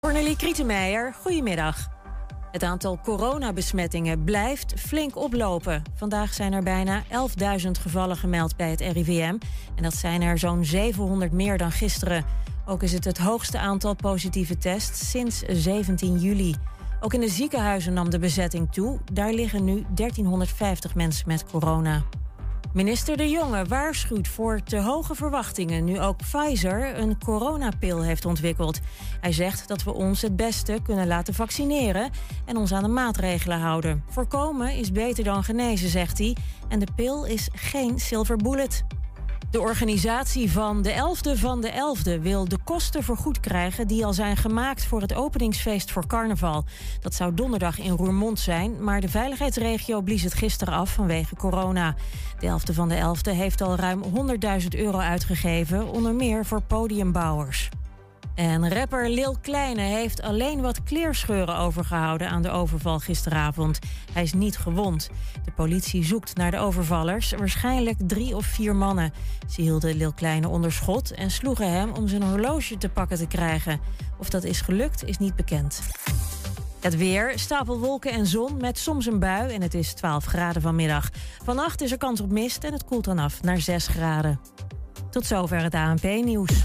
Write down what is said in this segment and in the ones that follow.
Cornelie Krietenmeijer, goedemiddag. Het aantal coronabesmettingen blijft flink oplopen. Vandaag zijn er bijna 11.000 gevallen gemeld bij het RIVM. En dat zijn er zo'n 700 meer dan gisteren. Ook is het het hoogste aantal positieve tests sinds 17 juli. Ook in de ziekenhuizen nam de bezetting toe. Daar liggen nu 1350 mensen met corona. Minister De Jonge waarschuwt voor te hoge verwachtingen nu ook Pfizer een coronapil heeft ontwikkeld. Hij zegt dat we ons het beste kunnen laten vaccineren en ons aan de maatregelen houden. Voorkomen is beter dan genezen, zegt hij. En de pil is geen silver bullet. De organisatie van de 11e van de 11e wil de kosten vergoed krijgen die al zijn gemaakt voor het openingsfeest voor carnaval. Dat zou donderdag in Roermond zijn, maar de veiligheidsregio blies het gisteren af vanwege corona. De 11e van de 11e heeft al ruim 100.000 euro uitgegeven, onder meer voor podiumbouwers. En rapper Lil Kleine heeft alleen wat kleerscheuren overgehouden aan de overval gisteravond. Hij is niet gewond. De politie zoekt naar de overvallers, waarschijnlijk drie of vier mannen. Ze hielden Lil Kleine onder schot en sloegen hem om zijn horloge te pakken te krijgen. Of dat is gelukt, is niet bekend. Het weer, stapelwolken en zon met soms een bui en het is 12 graden vanmiddag. Vannacht is er kans op mist en het koelt dan af naar 6 graden. Tot zover het ANP-nieuws.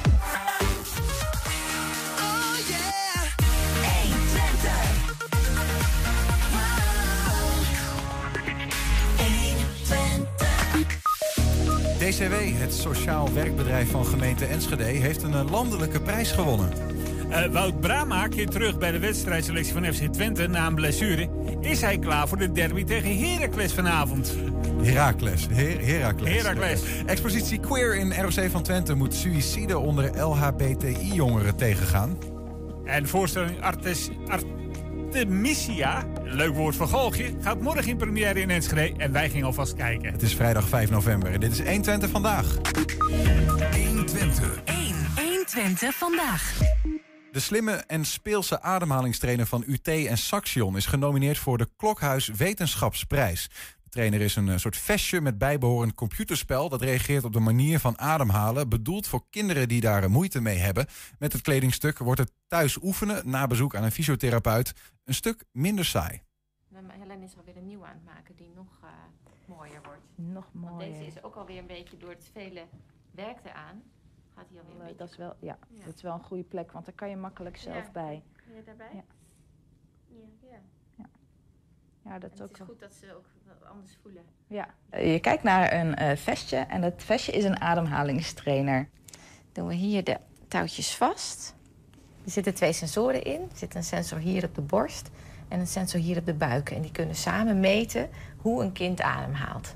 Het sociaal werkbedrijf van gemeente Enschede, heeft een eh, landelijke prijs gewonnen. Uh, Wout Brama keert terug bij de wedstrijdselectie van FC Twente na een blessure. Is hij klaar voor de derby tegen Heracles vanavond? Heracles. Her Heracles. Heracles. Expositie Queer in ROC van Twente moet suïcide onder LHBTI-jongeren tegengaan. En voorstelling Artes, Artemisia, leuk woord van Golgje, gaat morgen in première in Enschede. En wij gingen alvast kijken. Het is vrijdag 5 november en dit is 120 vandaag. 120. 1. 120 vandaag. De slimme en speelse ademhalingstrainer van UT en Saxion is genomineerd voor de Klokhuis Wetenschapsprijs. De trainer is een eh, soort vestje met bijbehorend computerspel dat reageert op de manier van ademhalen, bedoeld voor kinderen die daar moeite mee hebben. Met het kledingstuk wordt het thuis oefenen na bezoek aan een fysiotherapeut een stuk minder saai. Helen is alweer een nieuwe aan het maken die nog uh, mooier wordt. Nog Want mooier. deze is ook alweer een beetje door het vele werk eraan. Gaat hij alweer een Eh, beetje. Dat is, wel, ja, Ja. dat is wel een goede plek, want daar kan je makkelijk zelf Ja. bij. Kun je daarbij? Ja. Ja, ja. Ja, dat het ook is wel. goed dat ze ook anders voelen. Ja. Eh, Je kijkt naar een eh, vestje en dat vestje is een ademhalingstrainer. Doen we hier de touwtjes vast. Er zitten twee sensoren in. Er zit een sensor hier op de borst en een sensor hier op de buik. En die kunnen samen meten hoe een kind ademhaalt.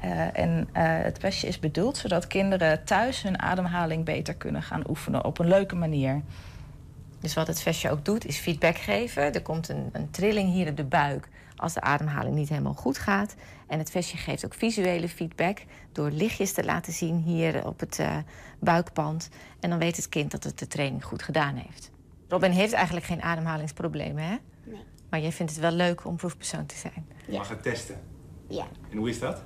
Eh, en eh, het vestje is bedoeld zodat kinderen thuis hun ademhaling beter kunnen gaan oefenen op een leuke manier. Dus wat het vestje ook doet, is feedback geven. Er komt een, een trilling hier op de buik als de ademhaling niet helemaal goed gaat. En het vestje geeft ook visuele feedback door lichtjes te laten zien hier op het eh, buikband. En dan weet het kind dat het de training goed gedaan heeft. Robin heeft eigenlijk geen ademhalingsproblemen, hè? Nee. Maar jij vindt het wel leuk om proefpersoon te zijn. Ja. het testen. Ja, En hoe is dat?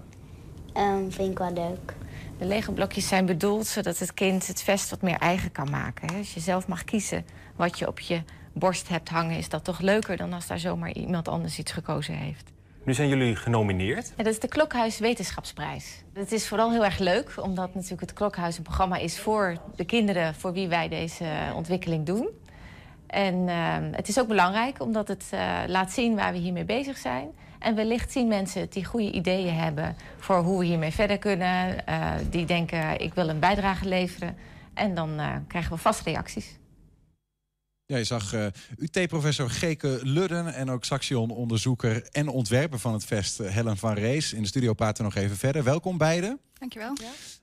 Ehm, vind ik wel leuk. De lege blokjes zijn bedoeld zodat het kind het vest wat meer eigen kan maken. hè. Als je zelf mag kiezen wat je op je borst hebt hangen, is dat toch leuker dan als daar zomaar iemand anders iets gekozen heeft. Nu zijn jullie genomineerd. Ja, dat is de Klokhuis Wetenschapsprijs. Het is vooral heel erg leuk, omdat natuurlijk het Klokhuis een programma is voor de kinderen voor wie wij deze ontwikkeling doen. En eh, het is ook belangrijk omdat het eh, laat zien waar we hiermee bezig zijn. En wellicht zien mensen die goede ideeën hebben voor hoe we hiermee verder kunnen. eh, die denken, ik wil een bijdrage leveren. En dan eh, krijgen we vast reacties. Ja, je zag eh, UT-professor Geke Ludden en ook Saxion-onderzoeker en ontwerper van het vest eh, Helen van Rees. In de studio praten nog even verder. Welkom beiden. Dankjewel.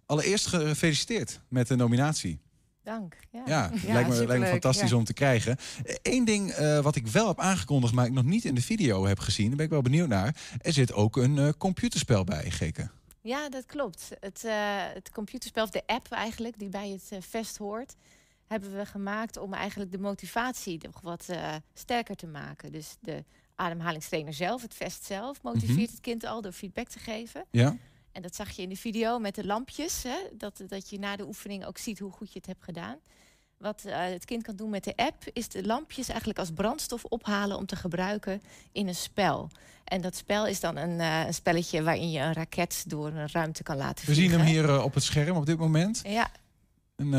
Allereerst gefeliciteerd met de nominatie. Dank. Ja, Ja, lijkt, me, lijkt me superleuk, fantastisch ja. om te krijgen. Eén ding eh, wat ik wel heb aangekondigd, maar ik nog niet in de video heb gezien. Daar ben ik wel benieuwd naar. Er zit ook een eh, computerspel bij, Geke. Ja, dat klopt. Het, eh, het computerspel, of de app eigenlijk, die bij het vest hoort, hebben we gemaakt om eigenlijk de motivatie nog wat eh, sterker te maken. Dus de ademhalingstrainer zelf, het vest zelf, motiveert Mhm. het kind al door feedback te geven. Ja? En dat zag je in de video met de lampjes. Hè? Dat, dat je na de oefening ook ziet hoe goed je het hebt gedaan. Wat eh, het kind kan doen met de app, is de lampjes eigenlijk als brandstof ophalen om te gebruiken in een spel. En dat spel is dan een, eh, een spelletje waarin je een raket door een ruimte kan laten We vliegen. zien hem hier op het scherm op dit moment. Ja, Een,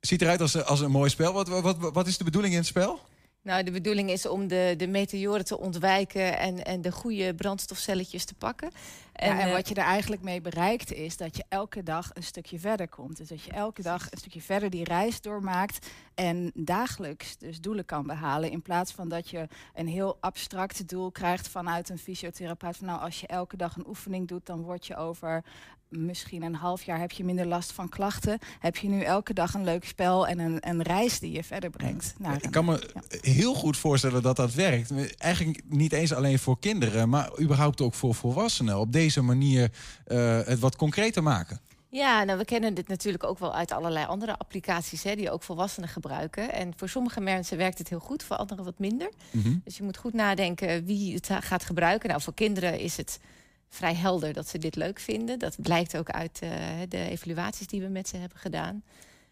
ziet eruit als, als een mooi spel. Wat, wat, wat is de bedoeling in het spel? nou de bedoeling is om de, de meteoren te ontwijken en, en de goede brandstofcelletjes te pakken. En, ja, en eh, wat je er eigenlijk mee bereikt is dat je elke dag een stukje verder komt. Dus dat je elke dag een stukje verder die reis doormaakt en dagelijks dus doelen kan behalen. In plaats van dat je een heel abstract doel krijgt vanuit een fysiotherapeut. Van nou, als je elke dag een oefening doet, dan word je over misschien een half jaar heb je minder last van klachten. Heb je nu elke dag een leuk spel en een, een reis die je verder brengt. Naar Ik een- kan me heel goed voorstellen dat dat werkt. Eigenlijk niet eens alleen voor kinderen, maar überhaupt ook voor volwassenen. Op deze manier eh, het wat concreter maken. Ja, nou, we kennen dit natuurlijk ook wel uit allerlei andere applicaties hè, die ook volwassenen gebruiken. En voor sommige mensen werkt het heel goed, voor anderen wat minder. Mhm. Dus je moet goed nadenken wie het gaat gebruiken. Nou, voor kinderen is het vrij helder dat ze dit leuk vinden. Dat blijkt ook uit eh, de evaluaties die we met ze hebben gedaan.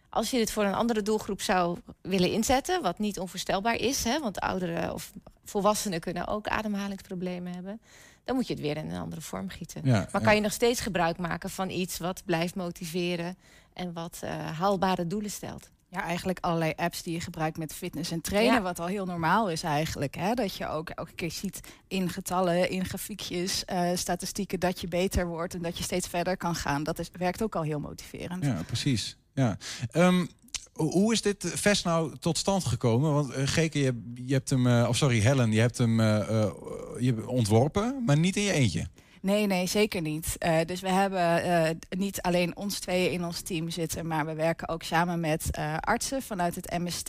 Als je dit voor een andere doelgroep zou willen inzetten, wat niet onvoorstelbaar is, hè, want ouderen of volwassenen kunnen ook ademhalingsproblemen hebben, dan moet je het weer in een andere vorm gieten. Ja, maar kan je nog steeds gebruik maken van iets wat blijft motiveren en wat eh, haalbare doelen stelt? Ja, eigenlijk allerlei apps die je gebruikt met fitness en trainen. Ja. Wat al heel normaal is eigenlijk. Hè? Dat je ook elke keer ziet in getallen, in grafiekjes, eh, statistieken... dat je beter wordt en dat je steeds verder kan gaan. Dat is, werkt ook al heel motiverend. Ja, precies. Ja. Ehm, ho- hoe is dit vest nou tot stand gekomen? Want uh, Geke, je, je hebt hem, eh, of sorry, Helen, je hebt hem eh, eh, je ontworpen, maar niet in je eentje. Nee, nee, zeker niet. Eh, dus we hebben eh, niet alleen ons tweeën in ons team zitten, maar we werken ook samen met eh, artsen vanuit het MST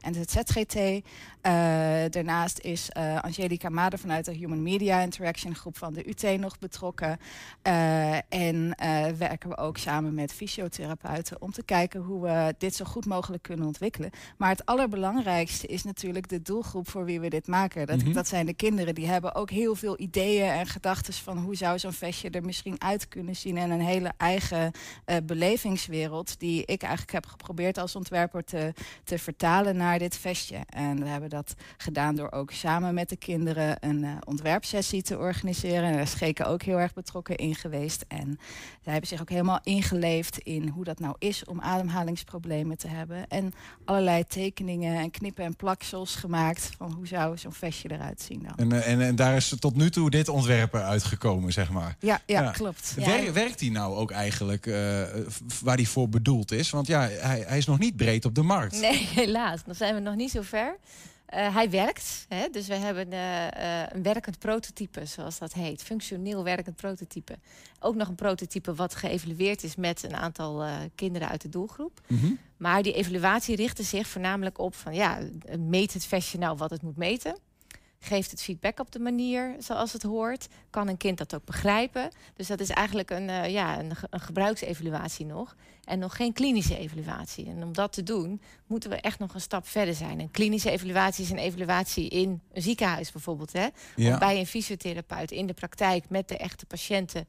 en het ZGT. Daarnaast is Angelica Mader vanuit de Human Media Interaction groep van de UT nog betrokken. En werken we ook samen met fysiotherapeuten om te kijken hoe we dit zo goed mogelijk kunnen ontwikkelen. Maar het allerbelangrijkste is natuurlijk de doelgroep voor wie we dit maken. Dat, Mhm. dat zijn de kinderen. Die hebben ook heel veel ideeën en gedachten van hoe zou zo'n vestje er misschien uit kunnen zien. En een hele eigen eh, belevingswereld die ik eigenlijk heb geprobeerd als ontwerper te, te vertalen naar dit vestje. En we hebben dat gedaan door ook samen met de kinderen een eh, ontwerpsessie te organiseren. En daar is ook heel erg betrokken in geweest. En zij hebben zich ook helemaal ingeleefd in hoe dat nou is om ademhalingsproblemen te hebben. En allerlei tekeningen en knippen en plaksels gemaakt van hoe zou zo'n vestje eruit zien dan. En, eh, en, en daar is tot nu toe dit ontwerp uitgekomen, zeg maar. Ja, ja, klopt. Wer-. Werkt hij nou ook eigenlijk eh, waar hij voor bedoeld is? Want ja, hij, hij is nog niet breed op de markt. Nee, helaas. Dan zijn we nog niet zo ver. Eh, hij werkt, hè? dus we hebben eh, een werkend prototype, zoals dat heet. Functioneel werkend prototype. Ook nog een prototype wat geëvalueerd is met een aantal kinderen uit de doelgroep. Mhm. Maar die evaluatie richtte zich voornamelijk op van ja, meet het vestje nou wat het moet meten? Geeft het feedback op de manier zoals het hoort? Kan een kind dat ook begrijpen? Dus dat is eigenlijk een, eh, ja, een, ge- een gebruiksevaluatie nog. En nog geen klinische evaluatie. En om dat te doen, moeten we echt nog een stap verder zijn. Een klinische evaluatie is een evaluatie in een ziekenhuis bijvoorbeeld. Hè? Ja. Of bij een fysiotherapeut in de praktijk met de echte patiënten.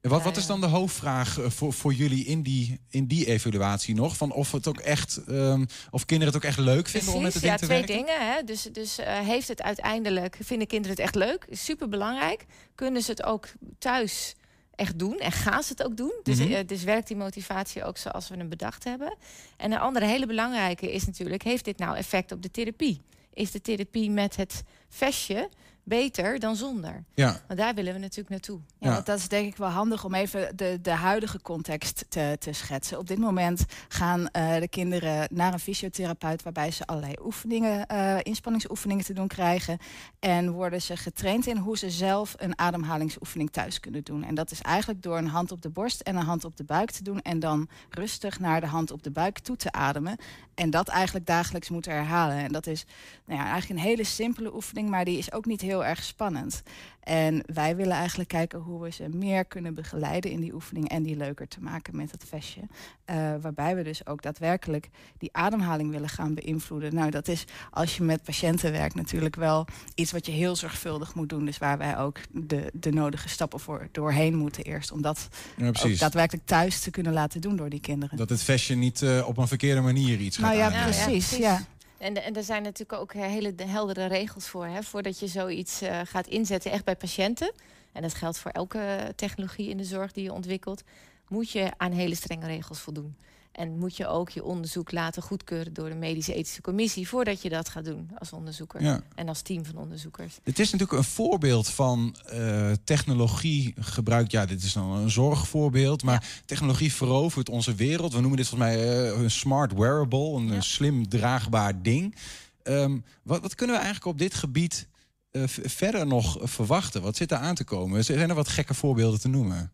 En Wat, wat is dan de hoofdvraag eh, voor, voor jullie in die, in die evaluatie nog? Van of, het ook echt, ehm, of kinderen het ook echt leuk vinden om met het ding ja, te twee werken? dingen. Hè? Dus, dus eh, heeft het uiteindelijk, vinden kinderen het echt leuk? Is super belangrijk. Kunnen ze het ook thuis echt doen? En gaan ze het ook doen? Dus, Mhm. eh, dus werkt die motivatie ook zoals we hem bedacht hebben? En een andere hele belangrijke is natuurlijk, heeft dit nou effect op de therapie? Is de therapie met het vestje beter dan zonder. Ja. Want daar willen we natuurlijk naartoe. Ja, want dat is denk ik wel handig om even de, de huidige context te, te schetsen. Op dit moment gaan eh, de kinderen naar een fysiotherapeut waarbij ze allerlei oefeningen, eh, inspanningsoefeningen te doen krijgen. En worden ze getraind in hoe ze zelf een ademhalingsoefening thuis kunnen doen. En dat is eigenlijk door een hand op de borst en een hand op de buik te doen. En dan rustig naar de hand op de buik toe te ademen. En dat eigenlijk dagelijks moeten herhalen. En dat is nou ja, eigenlijk een hele simpele oefening, maar die is ook niet heel erg spannend. En wij willen eigenlijk kijken hoe we ze meer kunnen begeleiden in die oefening en die leuker te maken met het vestje. Uh, waarbij we dus ook daadwerkelijk die ademhaling willen gaan beïnvloeden. Nou, dat is als je met patiënten werkt natuurlijk wel iets wat je heel zorgvuldig moet doen. Dus waar wij ook de, de nodige stappen voor doorheen moeten eerst. Om dat ja, ook daadwerkelijk thuis te kunnen laten doen door die kinderen. Dat het vestje niet uh, op een verkeerde manier iets gaat nou, ja, aanraken. precies, ja, precies. En, en er zijn natuurlijk ook hele heldere regels voor. Hè, voordat je zoiets uh, gaat inzetten, echt bij patiënten. En dat geldt voor elke technologie in de zorg die je ontwikkelt. Moet je aan hele strenge regels voldoen. En moet je ook je onderzoek laten goedkeuren door de medische ethische commissie voordat je dat gaat doen als onderzoeker Ja. en als team van onderzoekers. Het is natuurlijk een voorbeeld van eh, technologie gebruikt. Ja, dit is dan een zorgvoorbeeld. Maar technologie verovert onze wereld. We noemen dit volgens mij eh, een smart wearable. Een slim draagbaar ding. Ehm, wat, wat kunnen we eigenlijk op dit gebied eh, verder nog verwachten? Wat zit er aan te komen? Zijn er wat gekke voorbeelden te noemen?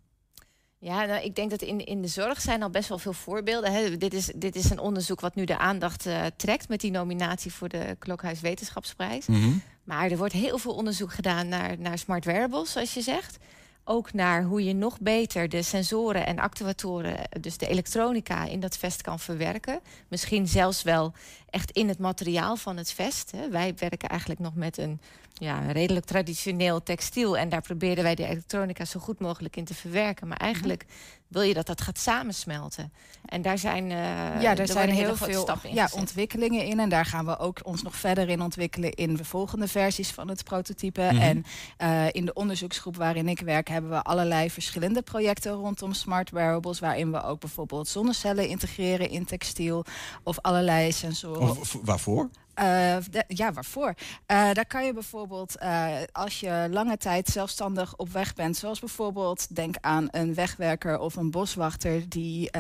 Ja, nou, ik denk dat in, in de zorg zijn al best wel veel voorbeelden. Hè. Dit, is, dit is een onderzoek wat nu de aandacht eh, trekt met die nominatie voor de Klokhuis Wetenschapsprijs. Mhm. Maar er wordt heel veel onderzoek gedaan naar, naar smart wearables, zoals je zegt. Ook naar hoe je nog beter de sensoren en actuatoren, dus de elektronica, in dat vest kan verwerken. Misschien zelfs wel echt in het materiaal van het vest. Hè. Wij werken eigenlijk nog met een ja, een redelijk traditioneel textiel. En daar proberen wij de elektronica zo goed mogelijk in te verwerken. Maar eigenlijk wil je dat dat gaat samensmelten. En daar zijn, eh, ja, er worden zijn heel veel in ja, ontwikkelingen in. En daar gaan we ook ons nog verder in ontwikkelen in de volgende versies van het prototype. Mhm. En eh, in de onderzoeksgroep waarin ik werk, hebben we allerlei verschillende projecten rondom smart wearables. Waarin we ook bijvoorbeeld zonnecellen integreren in textiel. Of allerlei sensoren. Of, of waarvoor? Eh, de- ja, waarvoor? Eh, daar kan je bijvoorbeeld, eh, als je lange tijd zelfstandig op weg bent, zoals bijvoorbeeld, denk aan een wegwerker of een boswachter die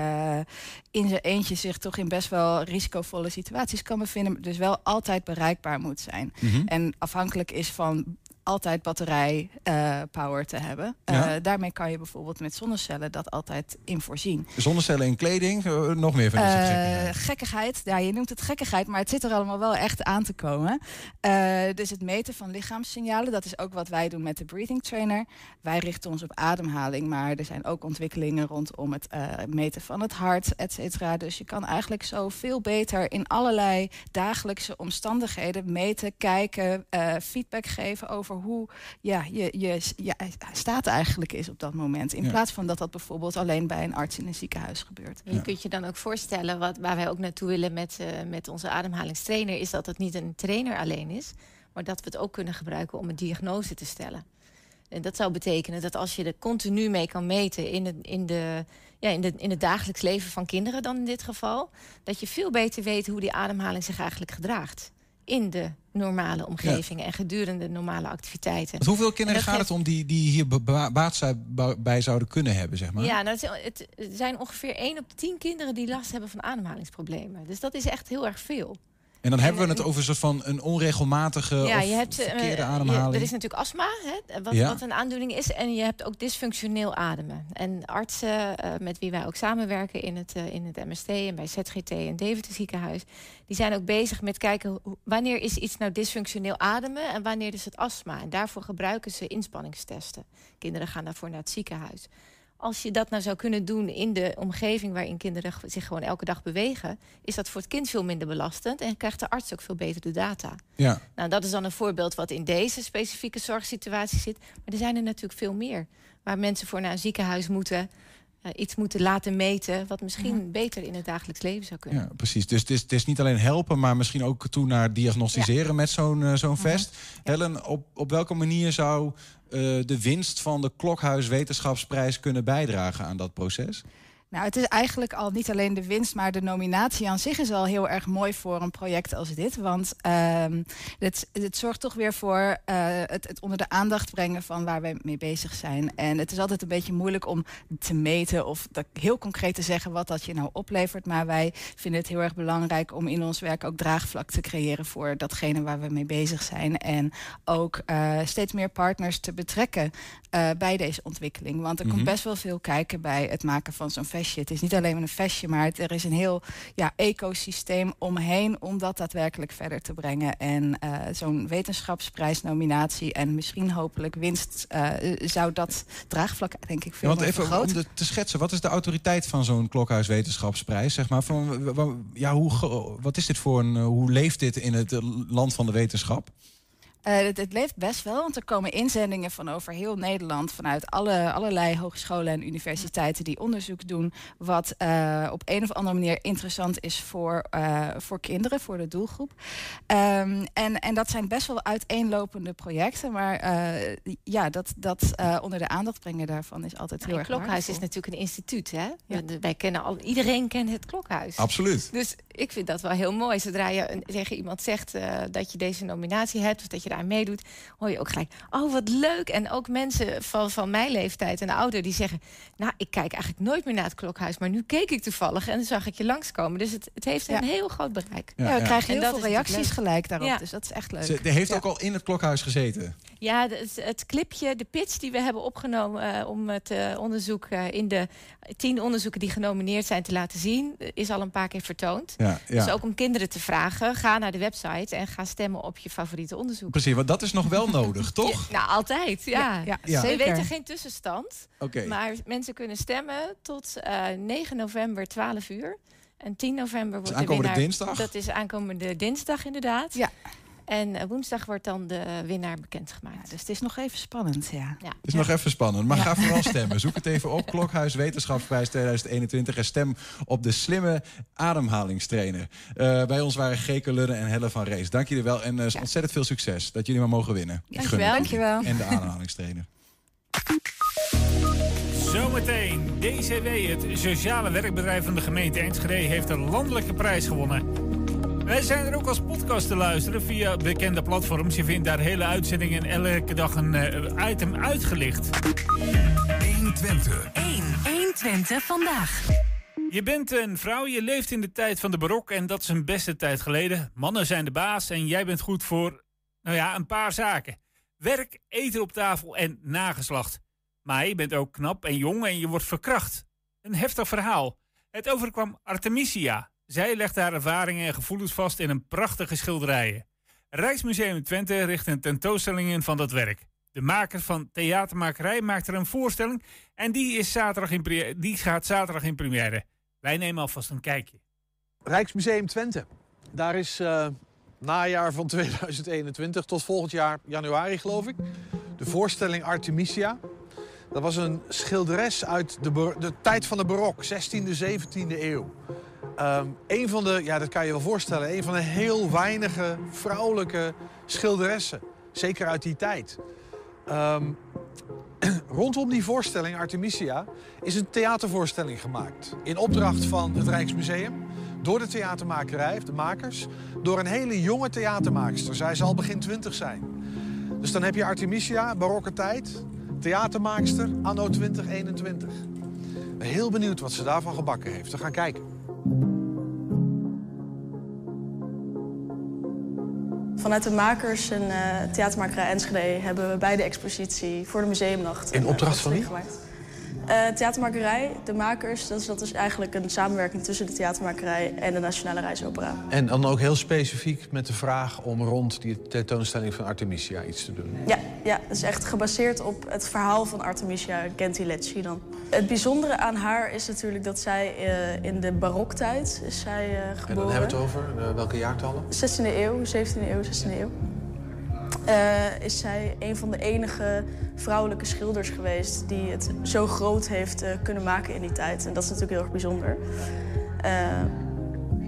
in zijn eentje zich toch in best wel risicovolle situaties kan bevinden, dus wel altijd bereikbaar moet zijn. Mhm. En afhankelijk is van altijd batterij eh, power te hebben. Eh, daarmee kan je bijvoorbeeld met zonnecellen dat altijd in voorzien. Zonnecellen in kleding? Eh, nog meer van deze Eh, gekkigheid. gekkigheid, ja, je noemt het gekkigheid, maar het zit er allemaal wel echt aan te komen. Dus het meten van lichaamssignalen, dat is ook wat wij doen met de Breathing Trainer. Wij richten ons op ademhaling, maar er zijn ook ontwikkelingen rondom het meten van het hart, et cetera. Dus je kan eigenlijk zo veel beter in allerlei dagelijkse omstandigheden meten, kijken, feedback geven over hoe ja, je, je, je staat eigenlijk is op dat moment. In Ja. plaats van dat dat bijvoorbeeld alleen bij een arts in een ziekenhuis gebeurt. Je kunt je dan ook voorstellen, wat, waar wij ook naartoe willen met, eh, met onze ademhalingstrainer, is dat het niet een trainer alleen is, maar dat we het ook kunnen gebruiken om een diagnose te stellen. En dat zou betekenen dat als je er continu mee kan meten in het, in, de, ja, in, de, in het dagelijks leven van kinderen dan in dit geval, dat je veel beter weet hoe die ademhaling zich eigenlijk gedraagt. In de normale omgevingen en gedurende normale activiteiten. Want hoeveel En kinderen gaat het om die, die hier ba- baat bij zouden kunnen hebben, zeg maar? Ja, nou, het zijn ongeveer 1 op de 10 kinderen die last hebben van ademhalingsproblemen. Dus dat is echt heel erg veel. En dan hebben we het over een soort van een onregelmatige ja, of je hebt eh, verkeerde je- ademhaling. er is natuurlijk astma, hè, wat, Ja. wat een aandoening is. En je hebt ook dysfunctioneel ademen. En artsen eh, met wie wij ook samenwerken in het, eh, in het MST en bij ZGT en Deventer ziekenhuis, die zijn ook bezig met kijken wanneer is iets nou dysfunctioneel ademen en wanneer is het astma. En daarvoor gebruiken ze inspanningstesten. Kinderen gaan daarvoor naar het ziekenhuis. Als je dat nou zou kunnen doen in de omgeving waarin kinderen zich gewoon elke dag bewegen, is dat voor het kind veel minder belastend en krijgt de arts ook veel beter de data. Ja. Nou, dat is dan een voorbeeld wat in deze specifieke zorgsituatie zit. Maar er zijn er natuurlijk veel meer. Waar mensen voor naar een ziekenhuis moeten, eh, iets moeten laten meten, wat misschien beter in het dagelijks leven zou kunnen. Ja, precies. Dus het is, het is niet alleen helpen, maar misschien ook toe naar diagnosticeren met zo'n eh, zo'n vest. Helen, op, op welke manier zou eh, de winst van de Klokhuis Wetenschapsprijs kunnen bijdragen aan dat proces? Nou, het is eigenlijk al niet alleen de winst, maar de nominatie aan zich is al heel erg mooi voor een project als dit. Want ehm het, het zorgt toch weer voor eh, het, het onder de aandacht brengen van waar we mee bezig zijn. En het is altijd een beetje moeilijk om te meten of dat heel concreet te zeggen wat dat je nou oplevert. Maar wij vinden het heel erg belangrijk om in ons werk ook draagvlak te creëren voor datgene waar we mee bezig zijn. En ook eh, steeds meer partners te betrekken eh, bij deze ontwikkeling. Want er Mhm. komt best wel veel kijken bij het maken van zo'n vestje. Het is niet alleen maar een vestje, maar het, er is een heel ja, ecosysteem omheen om dat daadwerkelijk verder te brengen. En eh, zo'n wetenschapsprijsnominatie en misschien hopelijk winst eh, zou dat draagvlak denk ik Ja, veel want meer even om de, te schetsen, wat is de autoriteit van zo'n Klokhuis Wetenschapsprijs? Zeg maar, van, ja, hoe, wat is dit voor een, eh, hoe leeft dit in het land van de wetenschap? Eh, het, het leeft best wel, want er komen inzendingen van over heel Nederland, vanuit alle, allerlei hogescholen en universiteiten die onderzoek doen, wat eh, op een of andere manier interessant is voor, eh, voor kinderen, voor de doelgroep. Ehm, en, en dat zijn best wel uiteenlopende projecten, maar eh, ja, dat, dat eh, onder de aandacht brengen daarvan is altijd heel het erg Klokhuis is natuurlijk een instituut, hè? We- Wij kennen al, iedereen kent het Klokhuis. Absoluut. Dus ik vind dat wel heel mooi. Zodra je een- tegen iemand zegt eh, dat je deze nominatie hebt... of dat je daar meedoet, hoor je ook gelijk... oh, wat leuk. En ook mensen van, van mijn leeftijd en ouder die zeggen... nou, ik kijk eigenlijk nooit meer naar het Klokhuis... maar nu keek ik toevallig en dan zag ik je langskomen. Dus het, het heeft een heel groot bereik. Ja, we krijgen En heel dat veel reacties gelijk daarop, Ja. dus dat is echt leuk. Ze heeft Ja. ook al in het Klokhuis gezeten. Ja, het, het clipje, de pitch die we hebben opgenomen eh, om het eh, onderzoek eh, in de tien onderzoeken die genomineerd zijn te laten zien, is al een paar keer vertoond. Ja, ja. Dus ook om kinderen te vragen, ga naar de website en ga stemmen op je favoriete onderzoek. Want dat is nog wel nodig, toch? Nou, altijd, ja. Ja, ja, Ja. We weten geen tussenstand, Oké. maar mensen kunnen stemmen tot eh 9 november 12 uur. En 10 november wordt de aankomende winnaar... dinsdag? Dat is aankomende dinsdag inderdaad. Ja. En eh, woensdag wordt dan de winnaar bekendgemaakt. Dus het is nog even spannend, ja. Ja. Het is nog even spannend, maar ga vooral stemmen. Zoek het even op, Klokhuis Wetenschapsprijs 2021... en stem op de slimme ademhalingstrainer. Eh, bij ons waren Geke Ludden en Helle van Rees. Dank jullie wel en eh, ontzettend veel succes. Dat jullie maar mogen winnen. Dankjewel. jullie. Dankjewel. En de ademhalingstrainer. Zometeen, DCW, het sociale werkbedrijf van de gemeente Enschede, heeft een landelijke prijs gewonnen. Wij zijn er ook als podcast te luisteren via bekende platforms. Je vindt daar hele uitzendingen en elke dag een eh, item uitgelicht. 120. 1. 120 vandaag. Je bent een vrouw, je leeft in de tijd van de barok en dat is een beste tijd geleden. Mannen zijn de baas en jij bent goed voor, nou ja, een paar zaken. Werk, eten op tafel en nageslacht. Maar je bent ook knap en jong en je wordt verkracht. Een heftig verhaal. Het overkwam Artemisia. Zij legt haar ervaringen en gevoelens vast in een prachtige schilderijen. Rijksmuseum Twente richt een tentoonstelling in van dat werk. De maker van Theatermakerij maakt er een voorstelling en die, is zaterdag in, die gaat zaterdag in première. Wij nemen alvast een kijkje. Rijksmuseum Twente. Daar is eh, najaar van 2021 tot volgend jaar januari, geloof ik, de voorstelling Artemisia. Dat was een schilderes uit de, de tijd van de barok, 16e, 17e eeuw. Ehm een van de, ja, dat kan je wel voorstellen, een van de heel weinige vrouwelijke schilderessen. Zeker uit die tijd. Ehm, rondom die voorstelling, Artemisia, is een theatervoorstelling gemaakt. In opdracht van het Rijksmuseum, door de theatermakerij, de makers, door een hele jonge theatermaakster. Zij zal begin twintig zijn. Dus dan heb je Artemisia, barokke tijd, theatermaakster, anno 2021. Ik ben heel benieuwd wat ze daarvan gebakken heeft. We gaan kijken. Vanuit de makers en eh theatermakerij Enschede hebben we bij de expositie voor de museumnacht... In een, opdracht eh, van wie? gemaakt. Eh, theatermakerij, de makers, dat is, dat is eigenlijk een samenwerking tussen de theatermakerij en de Nationale Reisopera. En dan ook heel specifiek met de vraag om rond die tentoonstelling van Artemisia iets te doen. Ja, ja, het is echt gebaseerd op het verhaal van Artemisia Gentileschi dan. Het bijzondere aan haar is natuurlijk dat zij eh, in de baroktijd is zij eh, geboren. En dan hebben we het over eh, welke jaartallen? 16e eeuw, 17e eeuw, 16e eeuw. Eh, is zij een van de enige vrouwelijke schilders geweest die het zo groot heeft eh, kunnen maken in die tijd. En dat is natuurlijk heel erg bijzonder. Eh,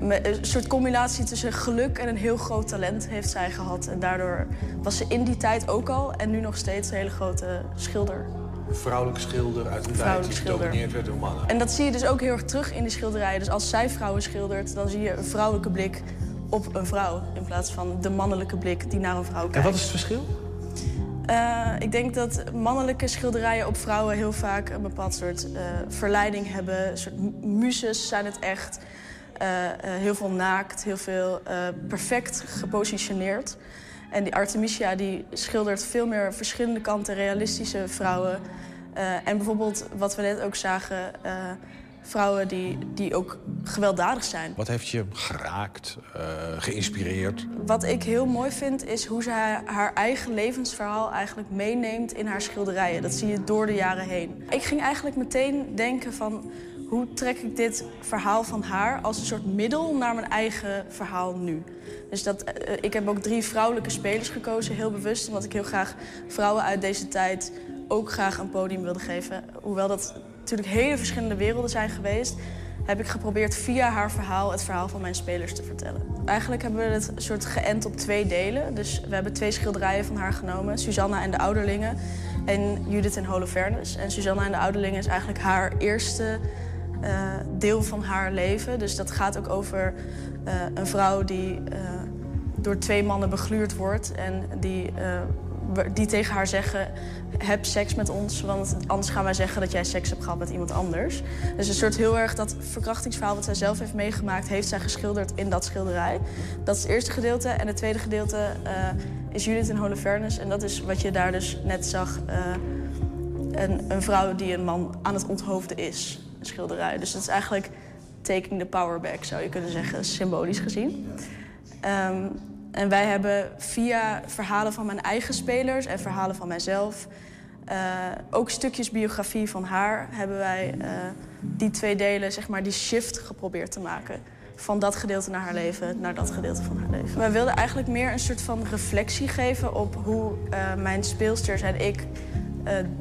een soort combinatie tussen geluk en een heel groot talent heeft zij gehad. En daardoor was ze in die tijd ook al en nu nog steeds een hele grote schilder. Een vrouwelijke schilder uit een tijd die gedomineerd werd door mannen. En dat zie je dus ook heel erg terug in die schilderijen. Dus als zij vrouwen schildert, dan zie je een vrouwelijke blik op een vrouw. In plaats van de mannelijke blik die naar een vrouw kijkt. En wat is het verschil? Eh, ik denk dat mannelijke schilderijen op vrouwen heel vaak een bepaald soort eh, verleiding hebben. Een soort mu- muses zijn het echt. Eh, heel veel naakt, heel veel perfect gepositioneerd. En die Artemisia die schildert veel meer verschillende kanten, realistische vrouwen. En bijvoorbeeld, wat we net ook zagen, vrouwen die, die ook gewelddadig zijn. Wat heeft je geraakt, eh, geïnspireerd? Wat ik heel mooi vind, is hoe zij haar eigen levensverhaal eigenlijk meeneemt in haar schilderijen. Dat zie je door de jaren heen. Ik ging eigenlijk meteen denken van... hoe trek ik dit verhaal van haar als een soort middel naar mijn eigen verhaal nu? Dus dat, eh, ik heb ook drie vrouwelijke spelers gekozen, heel bewust. Omdat ik heel graag vrouwen uit deze tijd ook graag een podium wilde geven. Hoewel dat natuurlijk hele verschillende werelden zijn geweest heb ik geprobeerd via haar verhaal het verhaal van mijn spelers te vertellen. Eigenlijk hebben we het soort geënt op twee delen. Dus we hebben twee schilderijen van haar genomen. Susanna en de Ouderlingen en Judith en Holofernes. En Susanna en de Ouderlingen is eigenlijk haar eerste eh, deel van haar leven. Dus dat gaat ook over eh, een vrouw die eh, door twee mannen begluurd wordt... en die, die tegen haar zeggen, heb seks met ons... want anders gaan wij zeggen dat jij seks hebt gehad met iemand anders. Dus een soort heel erg dat verkrachtingsverhaal wat zij zelf heeft meegemaakt... heeft zij geschilderd in dat schilderij. Dat is het eerste gedeelte. En het tweede gedeelte eh, is Judith en Holofernes. En dat is wat je daar dus net zag... eh, een, een vrouw die een man aan het onthoofden is. Een schilderij. Dus dat is eigenlijk taking the power back, zou je kunnen zeggen, symbolisch gezien. Ehm, en wij hebben via verhalen van mijn eigen spelers en verhalen van mijzelf... eh, ook stukjes biografie van haar hebben wij eh, die twee delen, zeg maar, die shift geprobeerd te maken. Van dat gedeelte naar haar leven naar dat gedeelte van haar leven. Wij wilden eigenlijk meer een soort van reflectie geven op hoe eh, mijn speelsters en ik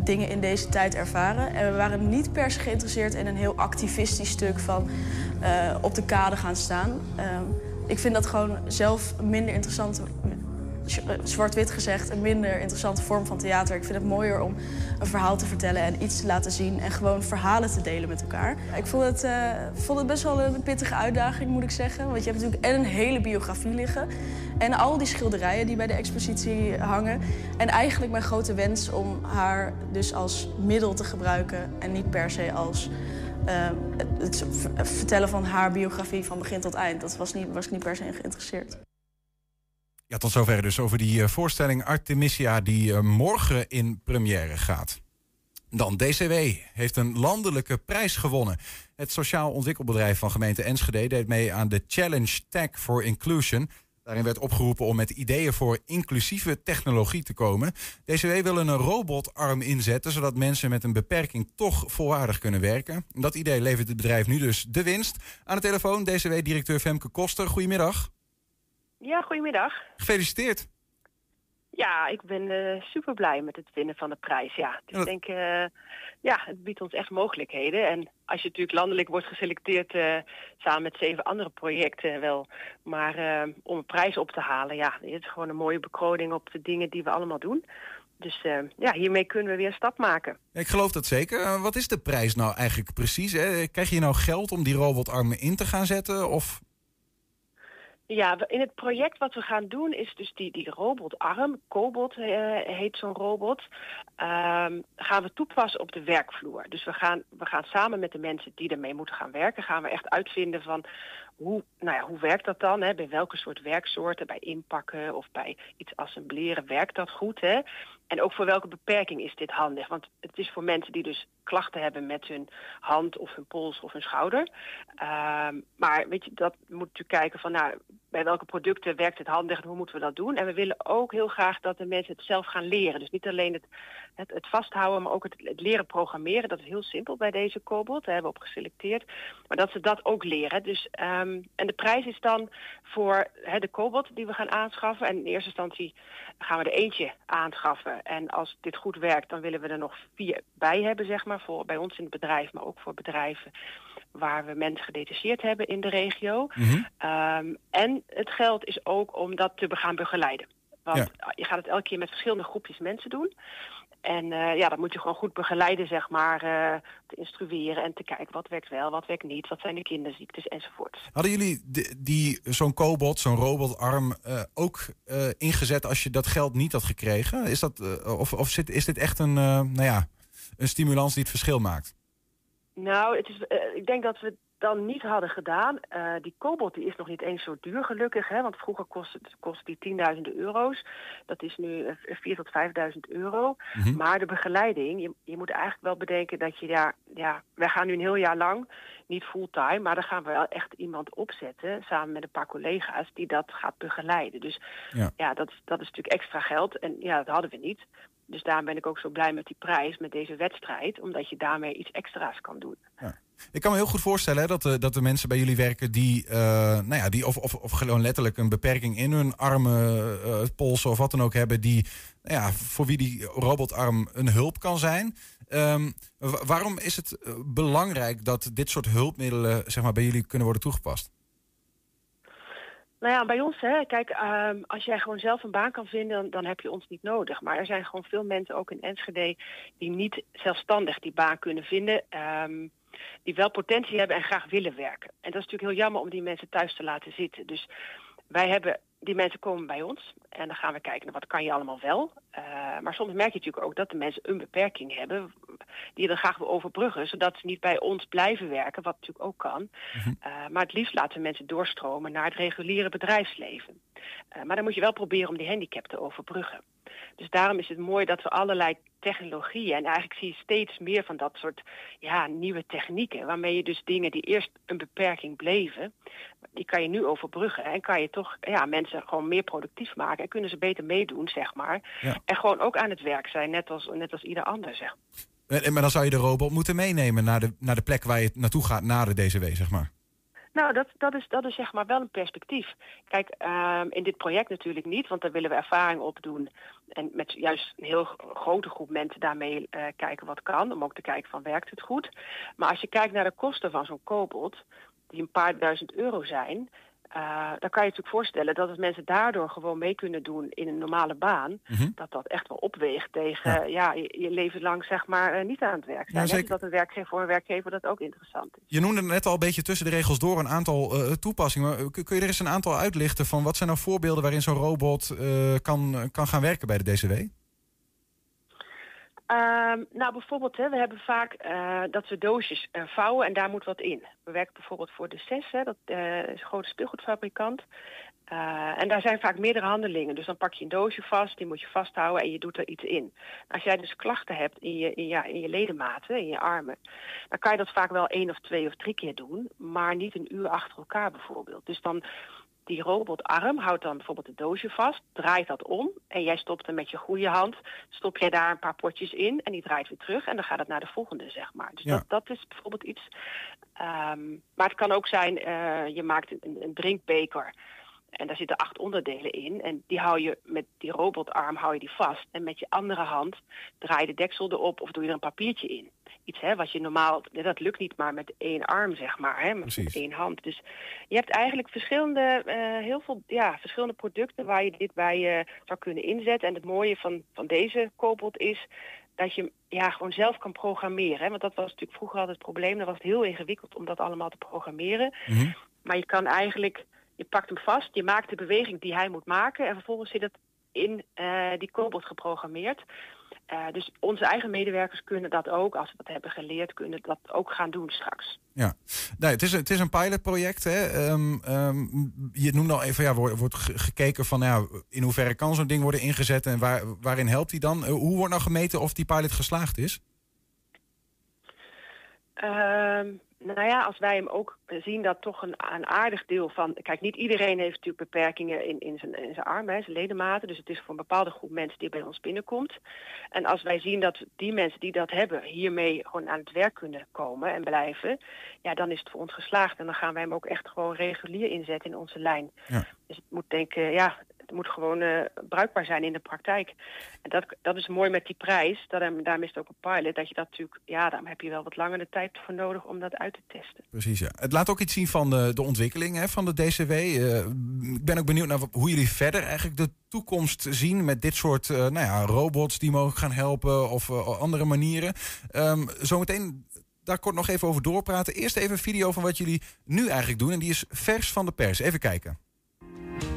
dingen in deze tijd ervaren. En we waren niet per se geïnteresseerd in een heel activistisch stuk van op de kade gaan staan. Ik vind dat gewoon zelf een minder interessante, eh, zwart-wit gezegd, een minder interessante vorm van theater. Ik vind het mooier om een verhaal te vertellen en iets te laten zien en gewoon verhalen te delen met elkaar. Ik vond het, eh, vond het best wel een pittige uitdaging, moet ik zeggen. Want je hebt natuurlijk en een hele biografie liggen en al die schilderijen die bij de expositie hangen. En eigenlijk mijn grote wens om haar dus als middel te gebruiken en niet per se als eh, het, het ver- vertellen van haar biografie van begin tot eind. Dat was, niet, was ik niet per se geïnteresseerd. Ja, tot zover dus over die eh, voorstelling Artemisia die eh, morgen in première gaat. Dan DCW heeft een landelijke prijs gewonnen. Het sociaal ontwikkelbedrijf van gemeente Enschede deed mee aan de Challenge Tech for Inclusion. Daarin werd opgeroepen om met ideeën voor inclusieve technologie te komen. DCW wil een robotarm inzetten, zodat mensen met een beperking toch volwaardig kunnen werken. Dat idee levert het bedrijf nu dus de winst. Aan de telefoon DCW-directeur Femke Koster. Goedemiddag. Ja, goedemiddag. Gefeliciteerd. Ja, ik ben eh, super blij met het winnen van de prijs. Ja, dus ik denk, eh, ja, het biedt ons echt mogelijkheden. En als je natuurlijk landelijk wordt geselecteerd eh, samen met zeven andere projecten wel, maar eh, om een prijs op te halen, ja, het is gewoon een mooie bekroning op de dingen die we allemaal doen. Dus eh, ja, hiermee kunnen we weer een stap maken. Ik geloof dat zeker. Wat is de prijs nou eigenlijk precies? Hè? Krijg je nou geld om die robotarmen in te gaan zetten? Of Ja, in het project wat we gaan doen is dus die, die robotarm, Cobot eh, heet zo'n robot, ehm, gaan we toepassen op de werkvloer. Dus we gaan, we gaan samen met de mensen die ermee moeten gaan werken, gaan we echt uitvinden van hoe, nou ja, hoe werkt dat dan? Hè? Bij welke soort werksoorten, bij inpakken of bij iets assembleren, werkt dat goed? Hè? En ook voor welke beperking is dit handig? Want het is voor mensen die dus klachten hebben met hun hand of hun pols of hun schouder. Ehm, maar weet je, dat moet natuurlijk kijken van nou, bij welke producten werkt het handig en hoe moeten we dat doen? En we willen ook heel graag dat de mensen het zelf gaan leren. Dus niet alleen het, het, het vasthouden, maar ook het, het leren programmeren. Dat is heel simpel bij deze Cobalt, daar hebben we op geselecteerd. Maar dat ze dat ook leren. Dus, ehm, en de prijs is dan voor de Cobalt die we gaan aanschaffen. En in eerste instantie gaan we er eentje aanschaffen. En als dit goed werkt, dan willen we er nog vier bij hebben, zeg maar, voor bij ons in het bedrijf, maar ook voor bedrijven waar we mensen gedetacheerd hebben in de regio. Ehm, en het geld is ook om dat te gaan begeleiden. Want je gaat het elke keer met verschillende groepjes mensen doen. En eh, ja, dat moet je gewoon goed begeleiden, zeg maar, eh, te instrueren en te kijken wat werkt wel, wat werkt niet, wat zijn de kinderziektes enzovoort. Hadden jullie die, die, zo'n cobot, zo'n robotarm eh, ook ingezet als je dat geld niet had gekregen? Is, dat, of of zit, is dit echt een, nou ja, een stimulans die het verschil maakt? Nou, het is, ik denk dat we dan niet hadden gedaan. Eh, die Cobalt die is nog niet eens zo duur gelukkig. Hè, want vroeger kostte, kostte die tienduizenden euro's. Dat is nu eh, 4.000 tot 5.000 euro. Mhm. Maar de begeleiding, je, je moet eigenlijk wel bedenken dat je daar... Ja, wij gaan nu een heel jaar lang, niet fulltime... maar dan gaan we wel echt iemand opzetten... samen met een paar collega's die dat gaat begeleiden. Dus Ja. ja, dat, dat is natuurlijk extra geld. En ja, dat hadden we niet. Dus daarom ben ik ook zo blij met die prijs, met deze wedstrijd. Omdat je daarmee iets extra's kan doen. Ik kan me heel goed voorstellen dat, de, dat de mensen bij jullie werken die, eh, nou ja, die of, of, of gewoon letterlijk een beperking in hun armen, eh, polsen of wat dan ook hebben, die, nou ja, voor wie die robotarm een hulp kan zijn. Ehm, wa- waarom is het eh, belangrijk dat dit soort hulpmiddelen zeg maar, bij jullie kunnen worden toegepast? Nou ja, bij ons, hè, kijk, ehm, als jij gewoon zelf een baan kan vinden, dan, dan heb je ons niet nodig. Maar er zijn gewoon veel mensen, ook in Enschede, die niet zelfstandig die baan kunnen vinden. ehm, die wel potentie hebben en graag willen werken. En dat is natuurlijk heel jammer om die mensen thuis te laten zitten. Dus wij hebben, die mensen komen bij ons en dan gaan we kijken naar wat kan je allemaal wel. Eh, maar soms merk je natuurlijk ook dat de mensen een beperking hebben die dan graag wil overbruggen, zodat ze niet bij ons blijven werken, wat natuurlijk ook kan. Eh, maar het liefst laten we mensen doorstromen naar het reguliere bedrijfsleven. Eh, maar dan moet je wel proberen om die handicap te overbruggen. Dus daarom is het mooi dat we allerlei technologieën, en eigenlijk zie je steeds meer van dat soort ja, nieuwe technieken, waarmee je dus dingen die eerst een beperking bleven, die kan je nu overbruggen en kan je toch ja, mensen gewoon meer productief maken en kunnen ze beter meedoen, zeg maar. Ja. En gewoon ook aan het werk zijn, net als, net als ieder ander, zeg Eh, Maar dan zou je de robot moeten meenemen naar de, naar de plek waar je naartoe gaat na de DCW, zeg maar. Nou, dat, dat, is, dat is zeg maar wel een perspectief. Kijk, ehm, in dit project natuurlijk niet, want daar willen we ervaring opdoen. En met juist een heel gro- grote groep mensen daarmee eh, kijken wat kan. Om ook te kijken van werkt het goed. Maar als je kijkt naar de kosten van zo'n kobold, die een paar duizend euro zijn. Eh, dan kan je je natuurlijk voorstellen dat als mensen daardoor gewoon mee kunnen doen in een normale baan, dat dat echt wel opweegt tegen ja. je, je leven lang zeg maar eh, niet aan het werk zijn. Ja. Dus dat een werkgever voor een werkgever dat ook interessant is. Je noemde net al een beetje tussen de regels door een aantal eh, toepassingen. Maar kun je er eens een aantal uitlichten van wat zijn nou voorbeelden waarin zo'n robot kan, kan gaan werken bij de DCW? Ehm, nou, bijvoorbeeld, hè, we hebben vaak eh, dat we doosjes eh, vouwen en daar moet wat in. We werken bijvoorbeeld voor de CES, hè, dat eh, is een grote speelgoedfabrikant. En daar zijn vaak meerdere handelingen. Dus dan pak je een doosje vast, die moet je vasthouden en je doet er iets in. Als jij dus klachten hebt in je, in, ja, in je ledematen, in je armen, dan kan je dat vaak wel één of twee of drie keer doen, maar niet een uur achter elkaar bijvoorbeeld. Dus dan die robotarm houdt dan bijvoorbeeld het doosje vast, draait dat om en jij stopt er met je goede hand, stop jij daar een paar potjes in en die draait weer terug en dan gaat het naar de volgende, zeg maar. Dus Ja. dat, dat is bijvoorbeeld iets. Ehm, maar het kan ook zijn, eh, je maakt een, een drinkbeker en daar zitten acht onderdelen in en die hou je met die robotarm hou je die vast en met je andere hand draai je de deksel erop of doe je er een papiertje in. Iets hè, wat je normaal, dat lukt niet maar met één arm, zeg maar, hè, met, één hand. Dus je hebt eigenlijk verschillende, eh, heel veel ja, verschillende producten waar je dit bij eh, zou kunnen inzetten. En het mooie van, van deze koolpot is dat je ja, gewoon zelf kan programmeren. Hè? Want dat was natuurlijk vroeger altijd het probleem. Dan was het heel ingewikkeld om dat allemaal te programmeren. Maar je kan eigenlijk, je pakt hem vast, je maakt de beweging die hij moet maken. En vervolgens zit het in eh, die koolpot geprogrammeerd. Eh, dus onze eigen medewerkers kunnen dat ook, als ze dat hebben geleerd, kunnen dat ook gaan doen straks. Ja, nee, het, is, een- het is een pilotproject. Hè. Ehm, ehm, je noemde al even, ja, wordt, wordt ge- gekeken van ja, in hoeverre kan zo'n ding worden ingezet en waar, waarin helpt die dan? Eh, hoe wordt nou gemeten of die pilot geslaagd is? Ehm, nou ja, als wij hem ook zien dat toch een, een aardig deel van... Kijk, niet iedereen heeft natuurlijk beperkingen in, in, zijn, in zijn armen, hè, zijn ledematen. Dus het is voor een bepaalde groep mensen die bij ons binnenkomt. En als wij zien dat die mensen die dat hebben hiermee gewoon aan het werk kunnen komen en blijven... Ja, dan is het voor ons geslaagd. En dan gaan wij hem ook echt gewoon regulier inzetten in onze lijn. Ja. Dus het moet denk ik, ja, moet gewoon eh, bruikbaar zijn in de praktijk. En dat, dat is mooi met die prijs. Dat, daarom is het ook een pilot. Dat je dat natuurlijk, ja, daar heb je wel wat langer de tijd voor nodig om dat uit te testen. Precies, ja. Het laat ook iets zien van de, de ontwikkeling hè, van de DCW. Eh, ik ben ook benieuwd naar hoe jullie verder eigenlijk de toekomst zien met dit soort nou ja, robots die mogen gaan helpen of andere manieren. Um, zometeen daar kort nog even over doorpraten. Eerst even een video van wat jullie nu eigenlijk doen. En die is vers van de pers. Even kijken.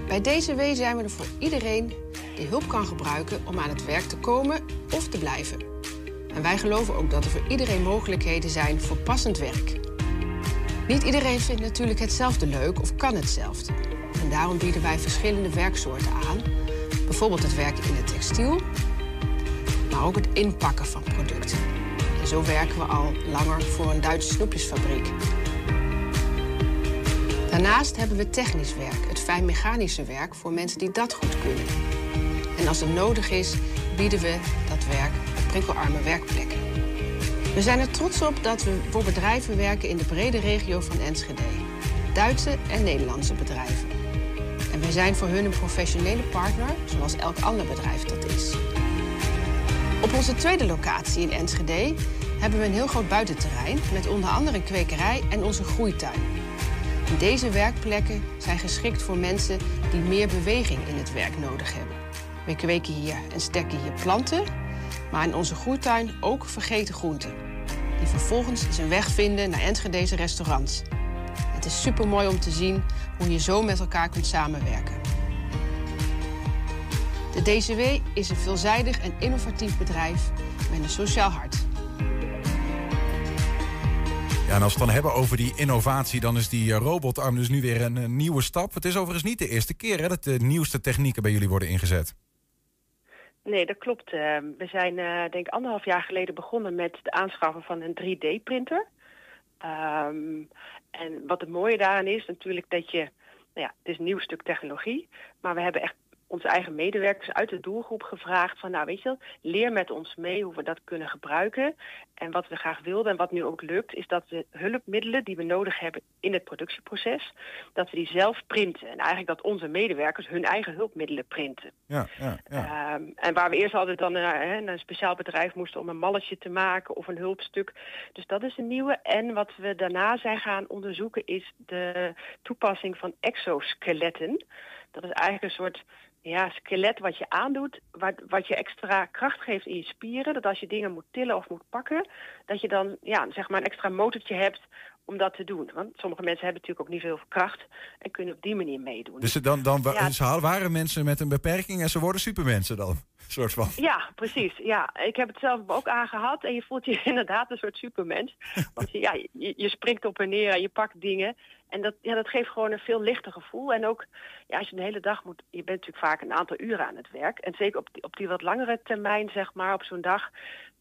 Bij DCW zijn we er voor iedereen die hulp kan gebruiken om aan het werk te komen of te blijven. En wij geloven ook dat er voor iedereen mogelijkheden zijn voor passend werk. Niet iedereen vindt natuurlijk hetzelfde leuk of kan hetzelfde. En daarom bieden wij verschillende werksoorten aan. Bijvoorbeeld het werken in het textiel, maar ook het inpakken van producten. En zo werken we al langer voor een Duitse snoepjesfabriek. Daarnaast hebben we technisch werk, het fijnmechanische werk voor mensen die dat goed kunnen. En als het nodig is, bieden we dat werk op prikkelarme werkplekken. We zijn er trots op dat we voor bedrijven werken in de brede regio van Enschede. Duitse en Nederlandse bedrijven. En wij zijn voor hun een professionele partner, zoals elk ander bedrijf dat is. Op onze tweede locatie in Enschede hebben we een heel groot buitenterrein met onder andere een kwekerij en onze groeituin. Deze werkplekken zijn geschikt voor mensen die meer beweging in het werk nodig hebben. We kweken hier en stekken hier planten, maar in onze groeituin ook vergeten groenten. Die vervolgens zijn weg vinden naar Enschedeze restaurants. Het is supermooi om te zien hoe je zo met elkaar kunt samenwerken. De DCW is een veelzijdig en innovatief bedrijf met een sociaal hart. Ja, en als we het dan hebben over die innovatie, dan is die eh, robotarm dus nu weer een, een nieuwe stap. Het is overigens niet de eerste keer dat de nieuwste technieken bij jullie worden ingezet. Nee, dat klopt. Uh, we zijn uh, denk ik anderhalf jaar geleden begonnen met de aanschaffen van een 3D-printer. Um, en wat het mooie daaraan is natuurlijk dat je, nou ja, het is een nieuw stuk technologie, maar we hebben echt onze eigen medewerkers uit de doelgroep gevraagd van, nou weet je, leer met ons mee hoe we dat kunnen gebruiken. En wat we graag wilden en wat nu ook lukt, is dat we hulpmiddelen die we nodig hebben in het productieproces, dat we die zelf printen. En eigenlijk dat onze medewerkers hun eigen hulpmiddelen printen. Ja, ja, ja. Um, en waar we eerst altijd dan naar een speciaal bedrijf moesten om een malletje te maken of een hulpstuk. Dus dat is een nieuwe. En wat we daarna zijn gaan onderzoeken is de toepassing van exoskeletten. Dat is eigenlijk een soort ja, skelet wat je aandoet, wat, wat je extra kracht geeft in je spieren. Dat als je dingen moet tillen of moet pakken, dat je dan ja, zeg maar een extra motortje hebt om dat te doen. Want sommige mensen hebben natuurlijk ook niet veel kracht en kunnen op die manier meedoen. Dus dan, dan ja. waren mensen met een beperking en ze worden supermensen dan? Soort van. Ja, precies. Ja, ik heb het zelf ook aangehad en je voelt je inderdaad een soort supermens. Want je, ja, je, je springt op en neer en je pakt dingen. En dat, ja, dat geeft gewoon een veel lichter gevoel. En ook ja, als je een hele dag moet, je bent natuurlijk vaak een aantal uren aan het werk. En zeker op die, op die wat langere termijn, zeg maar, op zo'n dag,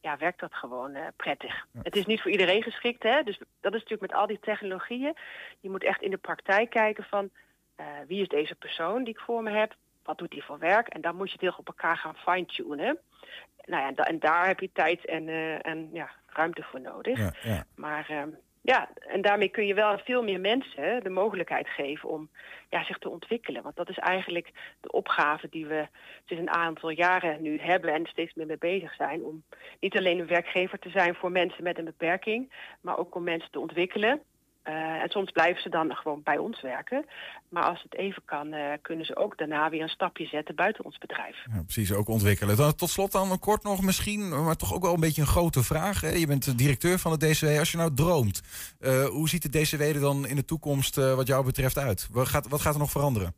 ja, werkt dat gewoon uh, prettig. Het is niet voor iedereen geschikt, hè. Dus dat is natuurlijk met al die technologieën. Je moet echt in de praktijk kijken van uh, wie is deze persoon die ik voor me heb? Wat doet hij voor werk? En dan moet je het heel op elkaar gaan fine-tunen. Nou ja, en, da en, daar heb je tijd en, uh, en ja, ruimte voor nodig. Ja, ja. Maar ja, en daarmee kun je wel veel meer mensen de mogelijkheid geven om ja, zich te ontwikkelen. Want dat is eigenlijk de opgave die we sinds een aantal jaren nu hebben en steeds meer mee bezig zijn. Om niet alleen een werkgever te zijn voor mensen met een beperking, maar ook om mensen te ontwikkelen. Uh, en soms blijven ze dan gewoon bij ons werken. Maar als het even kan, uh, kunnen ze ook daarna weer een stapje zetten buiten ons bedrijf. Ja, precies, ook ontwikkelen. Dan, tot slot dan kort nog misschien, maar toch ook wel een beetje een grote vraag. Hè? Je bent de directeur van de DCW. Als je nou droomt, uh, hoe ziet de DCW er dan in de toekomst wat jou betreft uit? Wat gaat, wat gaat er nog veranderen?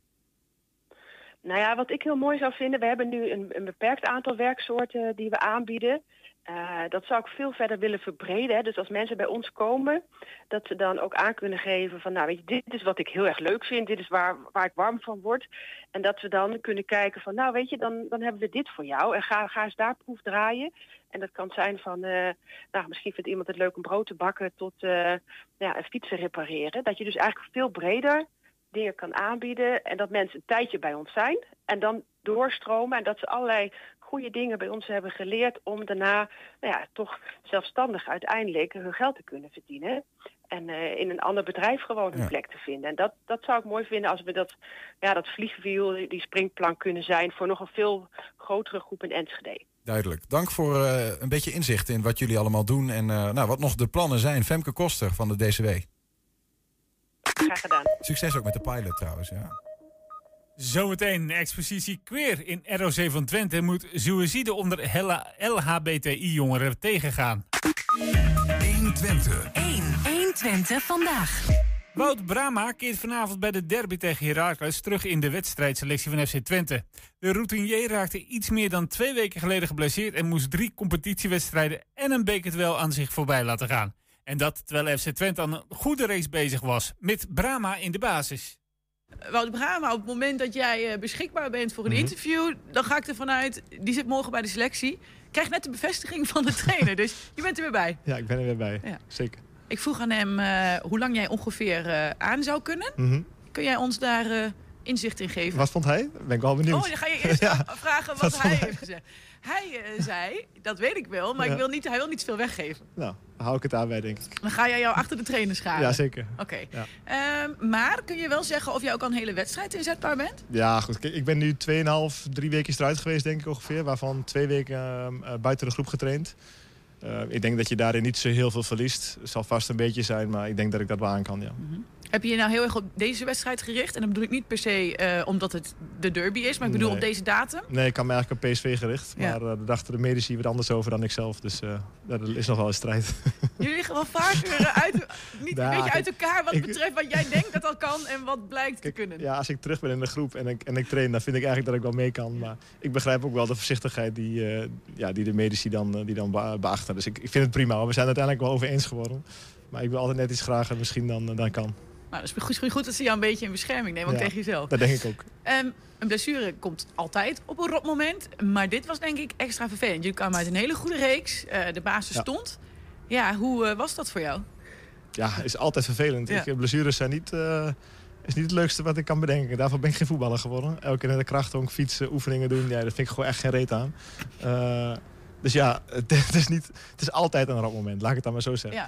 Nou ja, wat ik heel mooi zou vinden, we hebben nu een, een beperkt aantal werksoorten die we aanbieden. Uh, dat zou ik veel verder willen verbreden. Hè. Dus als mensen bij ons komen, dat ze dan ook aan kunnen geven van, nou weet je, dit is wat ik heel erg leuk vind, dit is waar, waar ik warm van word. En dat we dan kunnen kijken van, nou weet je, dan, dan hebben we dit voor jou en ga, ga eens daar proef draaien. En dat kan zijn van, uh, nou misschien vindt iemand het leuk om brood te bakken tot uh, ja, een fietsen repareren. Dat je dus eigenlijk veel breder dingen kan aanbieden en dat mensen een tijdje bij ons zijn en dan doorstromen en dat ze allerlei goede dingen bij ons hebben geleerd om daarna nou ja, toch zelfstandig uiteindelijk hun geld te kunnen verdienen. En eh, in een ander bedrijf gewoon hun Ja. plek te vinden. En dat, dat zou ik mooi vinden als we dat, ja, dat vliegwiel, die- die springplank kunnen zijn voor nog een veel grotere groep in Enschede. Duidelijk. Dank voor eh, een beetje inzicht in wat jullie allemaal doen en eh, nou, wat nog de plannen zijn. Femke Koster van de DCW. Graag gedaan. Succes ook met de pilot trouwens. Ja. Zometeen expositie Queer in ROC van Twente moet suïcide onder hella- LHBTI-jongeren tegengaan. 120. 1. 120 vandaag. Wout Brama keert vanavond bij de derby tegen Heracles terug in de wedstrijdselectie van FC Twente. De routinier raakte iets meer dan twee weken geleden geblesseerd en moest drie competitiewedstrijden en een bekerduel aan zich voorbij laten gaan. En dat terwijl FC Twente aan een goede race bezig was, met Brama in de basis. Wout Brama, op het moment dat jij eh, beschikbaar bent voor een Mhm. interview, dan ga ik ervan uit, die zit morgen bij de selectie. Krijg net de bevestiging van de trainer, dus je bent er weer bij. Ja, ik ben er weer bij. Ja. Zeker. Ik vroeg aan hem eh, hoe lang jij ongeveer eh, aan zou kunnen. Mhm. Kun jij ons daar inzicht in geven? Wat vond hij? Ben ik wel benieuwd. Oh, dan ga je eerst Ja. vragen wat, hij? heeft gezegd. Hij eh, zei, dat weet ik wel, maar Ja. ik wil niet, hij wil niet veel weggeven. Nou, hou ik het daarbij, denk ik. Dan ga jij jou achter de trainer scharen. Ja, zeker. Oké. Ja. Ehm, maar kun je wel zeggen of jij ook al een hele wedstrijd inzetbaar bent? Ja, goed. Kijk, ik ben nu 2,5, drie weken eruit geweest, denk ik ongeveer. Waarvan twee weken ehm, eh, buiten de groep getraind. Eh, ik denk dat je daarin niet zo heel veel verliest. Het zal vast een beetje zijn, maar ik denk dat ik dat wel aan kan, ja. Heb je je nou heel erg op deze wedstrijd gericht? En dan bedoel ik niet per se eh, omdat het de derby is, maar ik bedoel Nee. op deze datum. Nee, ik kan me eigenlijk op PSV gericht. Ja. Maar eh daar dachten de medici wat anders over dan ik zelf. Dus dat is nog wel een strijd. Jullie liggen wel vaker eh, uit, niet een Ja, beetje uit elkaar wat ik- betreft wat jij denkt dat al kan en wat blijkt te kunnen. Ja, als ik terug ben in de groep en ik, en ik train, dan vind ik eigenlijk dat ik wel mee kan. Maar ik begrijp ook wel de voorzichtigheid die, ja, die de medici dan, die dan be- beachten. Dus ik, ik vind het prima. We zijn het uiteindelijk wel over eens geworden. Maar ik wil altijd net iets grager misschien dan, dan kan. Nou, dat is goed, goed dat ze jou een beetje in bescherming nemen, ook Ja, tegen jezelf. Dat denk ik ook. Ehm, een blessure komt altijd op een rotmoment. Maar dit was denk ik extra vervelend. Jullie kwamen uit een hele goede reeks. eh, de basis Ja. stond. Ja, hoe eh, was dat voor jou? Ja, is altijd vervelend. Ja. Ik, eh, blessures zijn niet, is niet het leukste wat ik kan bedenken. Daarvoor ben ik geen voetballer geworden. Elke keer naar de krachthonk, fietsen, oefeningen doen. Ja, daar vind ik gewoon echt geen reet aan. Dus ja, het, het is niet, het is altijd een rotmoment. Laat ik het dan maar zo zeggen.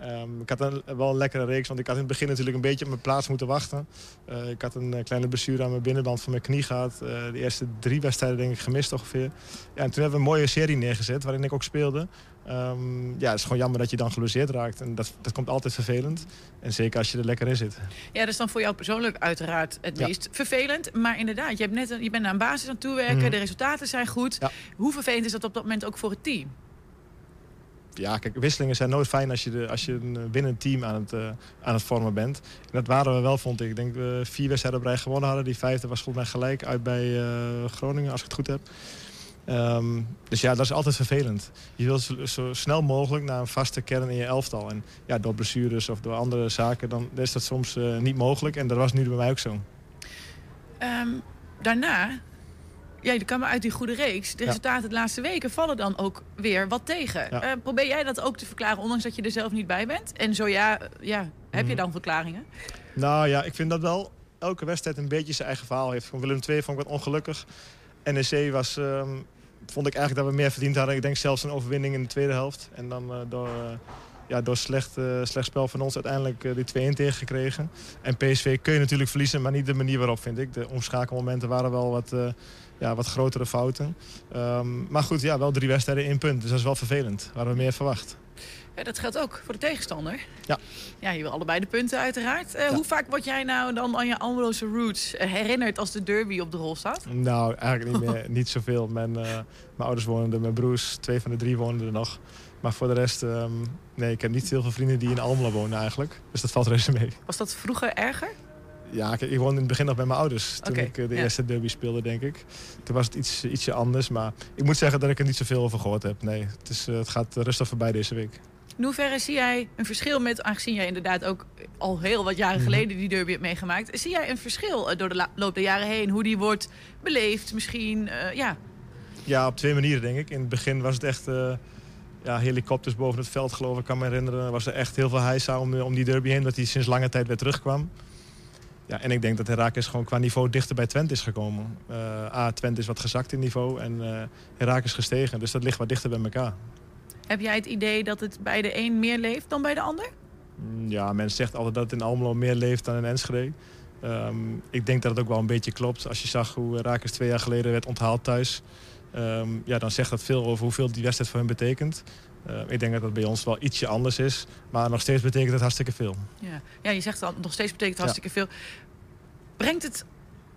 Ehm, ik had een, wel een lekkere reeks, want ik had in het begin natuurlijk een beetje op mijn plaats moeten wachten. Eh, ik had een eh, kleine blessure aan mijn binnenband van mijn knie gehad. Eh, de eerste drie wedstrijden denk ik gemist ongeveer. Ja, en toen hebben we een mooie serie neergezet, waarin ik ook speelde. Ehm, ja, het is gewoon jammer dat je dan geblesseerd raakt. En dat, dat komt altijd vervelend. En zeker als je er lekker in zit. Ja, dat is dan voor jou persoonlijk uiteraard het Ja. meest vervelend. Maar inderdaad, je, hebt net een- je bent aan een basis aan het toewerken. Mhm. De resultaten zijn goed. Hoe vervelend is dat op dat moment ook voor het team? Ja, kijk, wisselingen zijn nooit fijn als je, als je een eh, winnend team aan het, eh, aan het vormen bent. En dat waren we wel, vond ik. Ik denk we vier wedstrijden op rij gewonnen hadden. Die vijfde was volgens mij gelijk uit bij eh, Groningen, als ik het goed heb. Ehm, dus ja, dat is altijd vervelend. Je wilt zo, zo snel mogelijk naar een vaste kern in je elftal. En ja, door blessures of door andere zaken, dan is dat soms eh, niet mogelijk. En dat was nu bij mij ook zo. Ehm, daarna, ja, je kwam uit die goede reeks. De resultaten de laatste weken vallen dan ook weer wat tegen. Ja. Eh, probeer jij dat ook te verklaren, ondanks dat je er zelf niet bij bent? En zo ja, ja heb je Mhm. dan verklaringen? Nou ja, ik vind dat wel elke wedstrijd een beetje zijn eigen verhaal heeft. Van Willem II vond ik wat ongelukkig. NEC was, ehm, vond ik eigenlijk dat we meer verdiend hadden. Ik denk zelfs een overwinning in de tweede helft. En dan eh, door, eh, ja, door slecht, slecht spel van ons uiteindelijk die 2-1 tegengekregen. En PSV kun je natuurlijk verliezen, maar niet de manier waarop vind ik. De omschakelmomenten waren wel wat, ja, wat grotere fouten. Ehm, maar goed, ja, wel drie wedstrijden in punt. Dus dat is wel vervelend. Waren we meer verwacht. Ja, dat geldt ook voor de tegenstander. Ja. Ja, je wil allebei de punten uiteraard. Eh, Hoe vaak word jij nou dan aan je Almeloze roots eh, herinnerd als de derby op de rol staat? Nou, eigenlijk niet, meer, niet zoveel. Mijn, eh, mijn ouders wonen er, mijn broers, twee van de drie wonen er nog. Maar voor de rest, ehm, nee, ik heb niet heel veel vrienden die in Almelo wonen eigenlijk. Dus dat valt reuze mee. Was dat vroeger erger? Ja, kijk, ik woonde in het begin nog bij mijn ouders. Toen ik eh, de ja. eerste derby speelde, denk ik. Toen was het iets, ietsje anders. Maar ik moet zeggen dat ik er niet zoveel over gehoord heb. Nee, het, is, eh, het gaat rustig voorbij deze week. In hoeverre zie jij een verschil met, aangezien jij inderdaad ook al heel wat jaren Mhm. geleden die derby hebt meegemaakt, zie jij een verschil eh, door de loop der jaren heen? Hoe die wordt beleefd misschien? ja. Ja, op twee manieren denk ik. In het begin was het echt ja, helikopters boven het veld geloof ik. Kan me herinneren, was er echt heel veel heisa om, om die derby heen. Dat hij sinds lange tijd weer terugkwam. Ja, en ik denk dat Herakles gewoon qua niveau dichter bij Twente is gekomen. Eh, A, Twente is wat gezakt in niveau en eh Herakles gestegen. Dus dat ligt wat dichter bij elkaar. Heb jij het idee dat het bij de een meer leeft dan bij de ander? Mm, Ja, men zegt altijd dat het in Almelo meer leeft dan in Enschede. Ehm, ik denk dat het ook wel een beetje klopt. Als je zag hoe Rakers twee jaar geleden werd onthaald thuis... ehm, ja, dan zegt dat veel over hoeveel die wedstrijd voor hen betekent. Ehm, ik denk dat dat bij ons wel ietsje anders is. Maar nog steeds betekent het hartstikke veel. Ja, ja je zegt dan nog steeds betekent Ja. hartstikke veel. Brengt het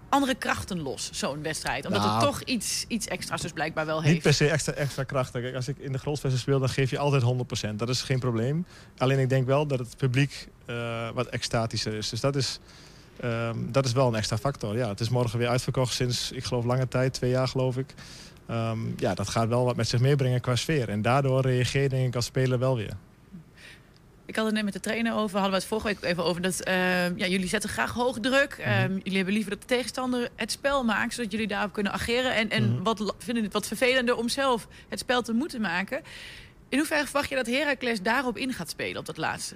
andere krachten los, zo'n wedstrijd? Omdat Nou, het toch iets, iets extra's dus blijkbaar wel heeft. Niet per se extra, extra krachtig. Kijk, als ik in de Grolsvesten speel, dan geef je altijd 100%. Dat is geen probleem. Alleen ik denk wel dat het publiek eh, wat extatischer is. Dus dat is, ehm, dat is wel een extra factor. Ja, het is morgen weer uitverkocht sinds, ik geloof, lange tijd. Twee jaar, geloof ik. Ehm, ja, dat gaat wel wat met zich meebrengen qua sfeer. En daardoor reageer je denk ik als speler wel weer. Ik had het net met de trainer over, hadden we het vorige week even over. Dat, eh, ja, jullie zetten graag hoog druk. Mhm. Eh, jullie hebben liever dat de tegenstander het spel maakt, zodat jullie daarop kunnen ageren. En, en Mhm. wat, vinden het wat vervelender om zelf het spel te moeten maken. In hoeverre verwacht je dat Heracles daarop in gaat spelen, op dat laatste?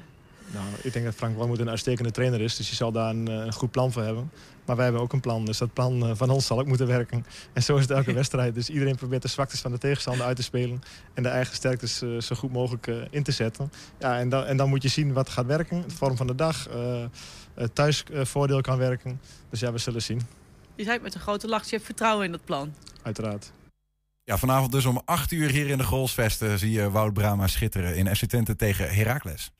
Nou, ik denk dat Frank Wormoed een uitstekende trainer is. Dus je zal daar een, eh, een goed plan voor hebben. Maar wij hebben ook een plan. Dus dat plan eh, van ons zal ook moeten werken. En zo is het elke wedstrijd. Dus iedereen probeert de zwaktes van de tegenstander uit te spelen. En de eigen sterktes eh, zo goed mogelijk in te zetten. Ja, en, dan, en dan moet je zien wat gaat werken. De vorm van de dag. eh het thuisvoordeel kan werken. Dus ja, we zullen zien. Je zei het met een grote lach, je hebt vertrouwen in dat plan. Uiteraard. Ja, vanavond dus om 8 uur hier in de Golsvesten zie je Wout Brama schitteren in FC Twente tegen Heracles.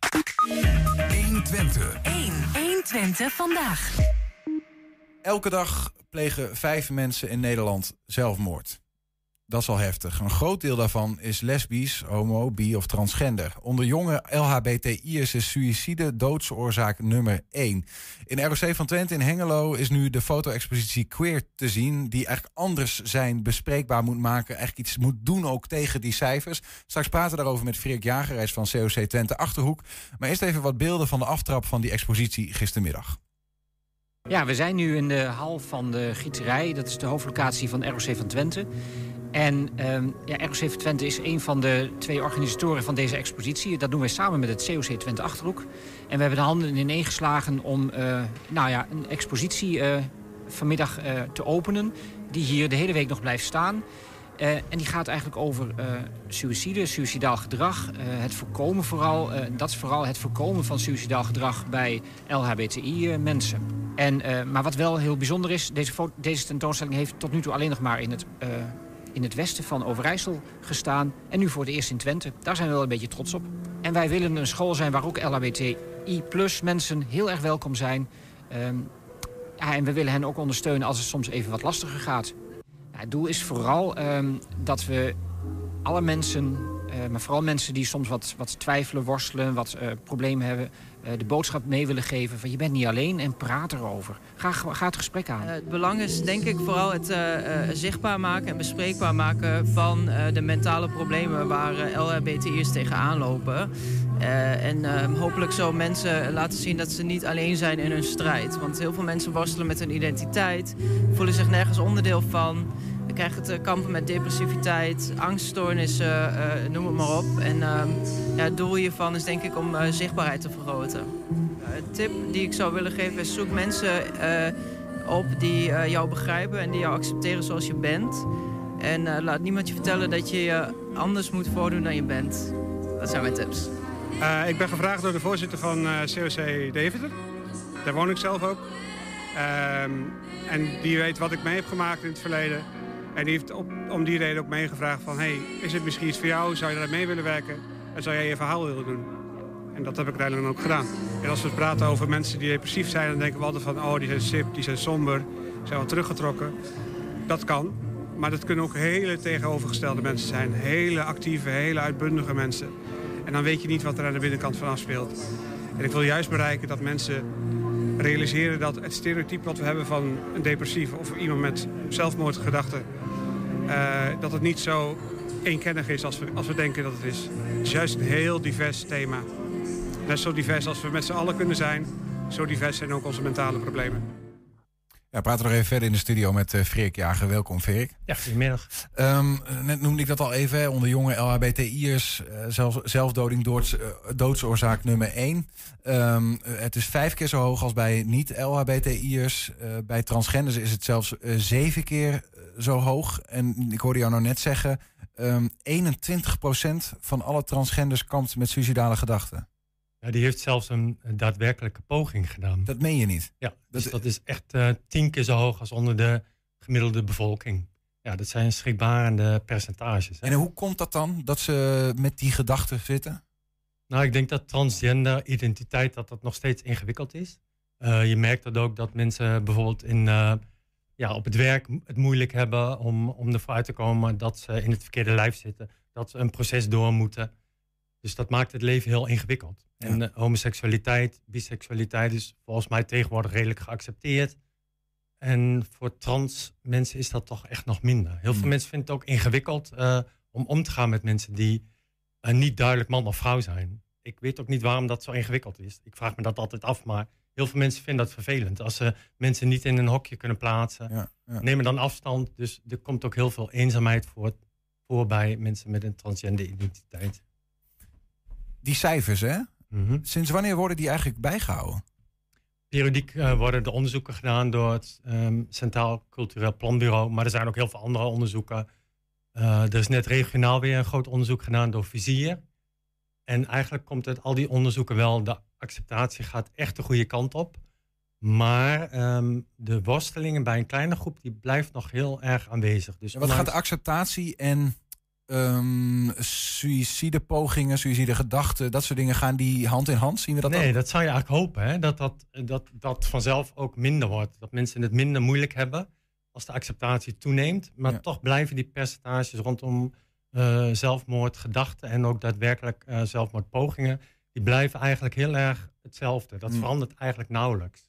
120. 1. 120 vandaag. Elke dag plegen vijf mensen in Nederland zelfmoord. Dat is al heftig. Een groot deel daarvan is lesbisch, homo, bi of transgender. Onder jonge LHBTI'ers is suïcide doodsoorzaak nummer 1. In ROC van Twente in Hengelo is nu de foto-expositie Queer te zien... die eigenlijk anders zijn bespreekbaar moet maken. Eigenlijk iets moet doen ook tegen die cijfers. Straks praten we daarover met Freek Jager, hij is van COC Twente Achterhoek. Maar eerst even wat beelden van de aftrap van die expositie gistermiddag. Ja, we zijn nu in de hal van de Gieterij. Dat is de hoofdlocatie van ROC van Twente. En ehm, ja, ROC van Twente is een van de twee organisatoren van deze expositie. Dat doen wij samen met het COC Twente Achterhoek. En we hebben de handen ineen geslagen om eh, nou ja, een expositie eh, vanmiddag eh, te openen... die hier de hele week nog blijft staan... Eh, en die gaat eigenlijk over eh suïcide, suïcidaal gedrag. eh, het voorkomen vooral, dat is vooral het voorkomen van suïcidaal gedrag bij LHBTI-mensen. En, maar wat wel heel bijzonder is, deze, deze tentoonstelling heeft tot nu toe alleen nog maar in het, in het westen van Overijssel gestaan. En nu voor het eerst in Twente. Daar zijn we wel een beetje trots op. En wij willen een school zijn waar ook LHBTI-plus mensen heel erg welkom zijn. Ehm, ja, en we willen hen ook ondersteunen als het soms even wat lastiger gaat. Ja, het doel is vooral ehm, dat we alle mensen, maar vooral mensen die soms wat, wat twijfelen, worstelen, wat eh, problemen hebben, eh, de boodschap mee willen geven van je bent niet alleen en praat erover. Ga, het gesprek aan. Eh, het belang is denk ik vooral het eh, eh, zichtbaar maken en bespreekbaar maken van eh, de mentale problemen waar eh, LHBTI'ers tegenaan lopen. Eh, en eh, hopelijk zo mensen laten zien dat ze niet alleen zijn in hun strijd. Want heel veel mensen worstelen met hun identiteit, voelen zich nergens onderdeel van. We krijgen te kampen met depressiviteit, angststoornissen, eh, noem het maar op. En ehm, ja, het doel hiervan is denk ik om eh, zichtbaarheid te vergroten. Eh, Een tip die ik zou willen geven is zoek mensen eh, op die eh, jou begrijpen en die jou accepteren zoals je bent. En eh, laat niemand je vertellen dat je je anders moet voordoen dan je bent. Dat zijn mijn tips. Eh, ik ben gevraagd door de voorzitter van eh, COC Deventer. Daar woon ik zelf ook. Ehm, en die weet wat ik mee heb gemaakt in het verleden. En die heeft op, om die reden ook meegevraagd van... hey, is het misschien iets voor jou? Zou je daar mee willen werken? En zou jij je verhaal willen doen? En dat heb ik uiteindelijk ook gedaan. En als we praten over mensen die depressief zijn... dan denken we altijd van, oh, die zijn sip, die zijn somber... zijn wat teruggetrokken. Dat kan. Maar dat kunnen ook hele tegenovergestelde mensen zijn. Hele actieve, hele uitbundige mensen. En dan weet je niet wat er aan de binnenkant van afspeelt. En ik wil juist bereiken dat mensen realiseren dat het stereotype wat we hebben van een depressief of iemand met zelfmoordgedachten, eh, dat het niet zo eenkennig is als we, als we denken dat het is. Het is juist een heel divers thema. Net zo divers als we met z'n allen kunnen zijn, zo divers zijn ook onze mentale problemen. Ja, we praten nog even verder in de studio met eh Freek Jager. Welkom, Freek. Ja, goedemiddag. Ehm, net noemde ik dat al even, hè, onder jonge LHBTI'ers, eh, zelf, zelfdoding doods, eh, doodsoorzaak nummer 1. het is vijf keer zo hoog als bij niet-LHBTI'ers. Eh, bij transgenders is het zelfs eh, zeven keer eh, zo hoog. En ik hoorde jou nou net zeggen, ehm 21% van alle transgenders kampt met suicidale gedachten. Ja, die heeft zelfs een daadwerkelijke poging gedaan. Dat meen je niet? Ja, dus dat is echt eh, tien keer zo hoog als onder de gemiddelde bevolking. Ja, dat zijn schrikbarende percentages. Hè. En hoe komt dat dan, dat ze met die gedachten zitten? Nou, ik denk dat transgender identiteit dat dat nog steeds ingewikkeld is. Eh, je merkt dat ook dat mensen bijvoorbeeld in, eh, ja, op het werk het moeilijk hebben om, om ervoor uit te komen dat ze in het verkeerde lijf zitten. Dat ze een proces door moeten. Dus dat maakt het leven heel ingewikkeld. En uh, homoseksualiteit, biseksualiteit is volgens mij tegenwoordig redelijk geaccepteerd. En voor trans mensen is dat toch echt nog minder. Heel veel Hmm. mensen vinden het ook ingewikkeld eh, om om te gaan met mensen die eh, niet duidelijk man of vrouw zijn. Ik weet ook niet waarom dat zo ingewikkeld is. Ik vraag me dat altijd af, maar heel veel mensen vinden dat vervelend. Als ze mensen niet in een hokje kunnen plaatsen, Ja, ja. nemen dan afstand. Dus er komt ook heel veel eenzaamheid voor, voor bij mensen met een transgender identiteit. Die cijfers, hè? Mhm. Sinds wanneer worden die eigenlijk bijgehouden? Periodiek eh, worden de onderzoeken gedaan door het ehm, Centraal Cultureel Planbureau. Maar er zijn ook heel veel andere onderzoeken. Eh, er is net regionaal weer een groot onderzoek gedaan door Vizier. En eigenlijk komt uit al die onderzoeken wel, de acceptatie gaat echt de goede kant op. Maar ehm, de worstelingen bij een kleine groep, die blijft nog heel erg aanwezig. Dus Wat gaat de acceptatie en ehm suïcidepogingen, suïcidegedachten, dat soort dingen, gaan die hand in hand? Zien we dat nee, dat zou je eigenlijk hopen. Hè? Dat, dat, dat dat vanzelf ook minder wordt. Dat mensen het minder moeilijk hebben als de acceptatie toeneemt. Maar toch blijven die percentages rondom eh, zelfmoordgedachten en ook daadwerkelijk eh, zelfmoordpogingen, die blijven eigenlijk heel erg hetzelfde. Dat Hmm. verandert eigenlijk nauwelijks.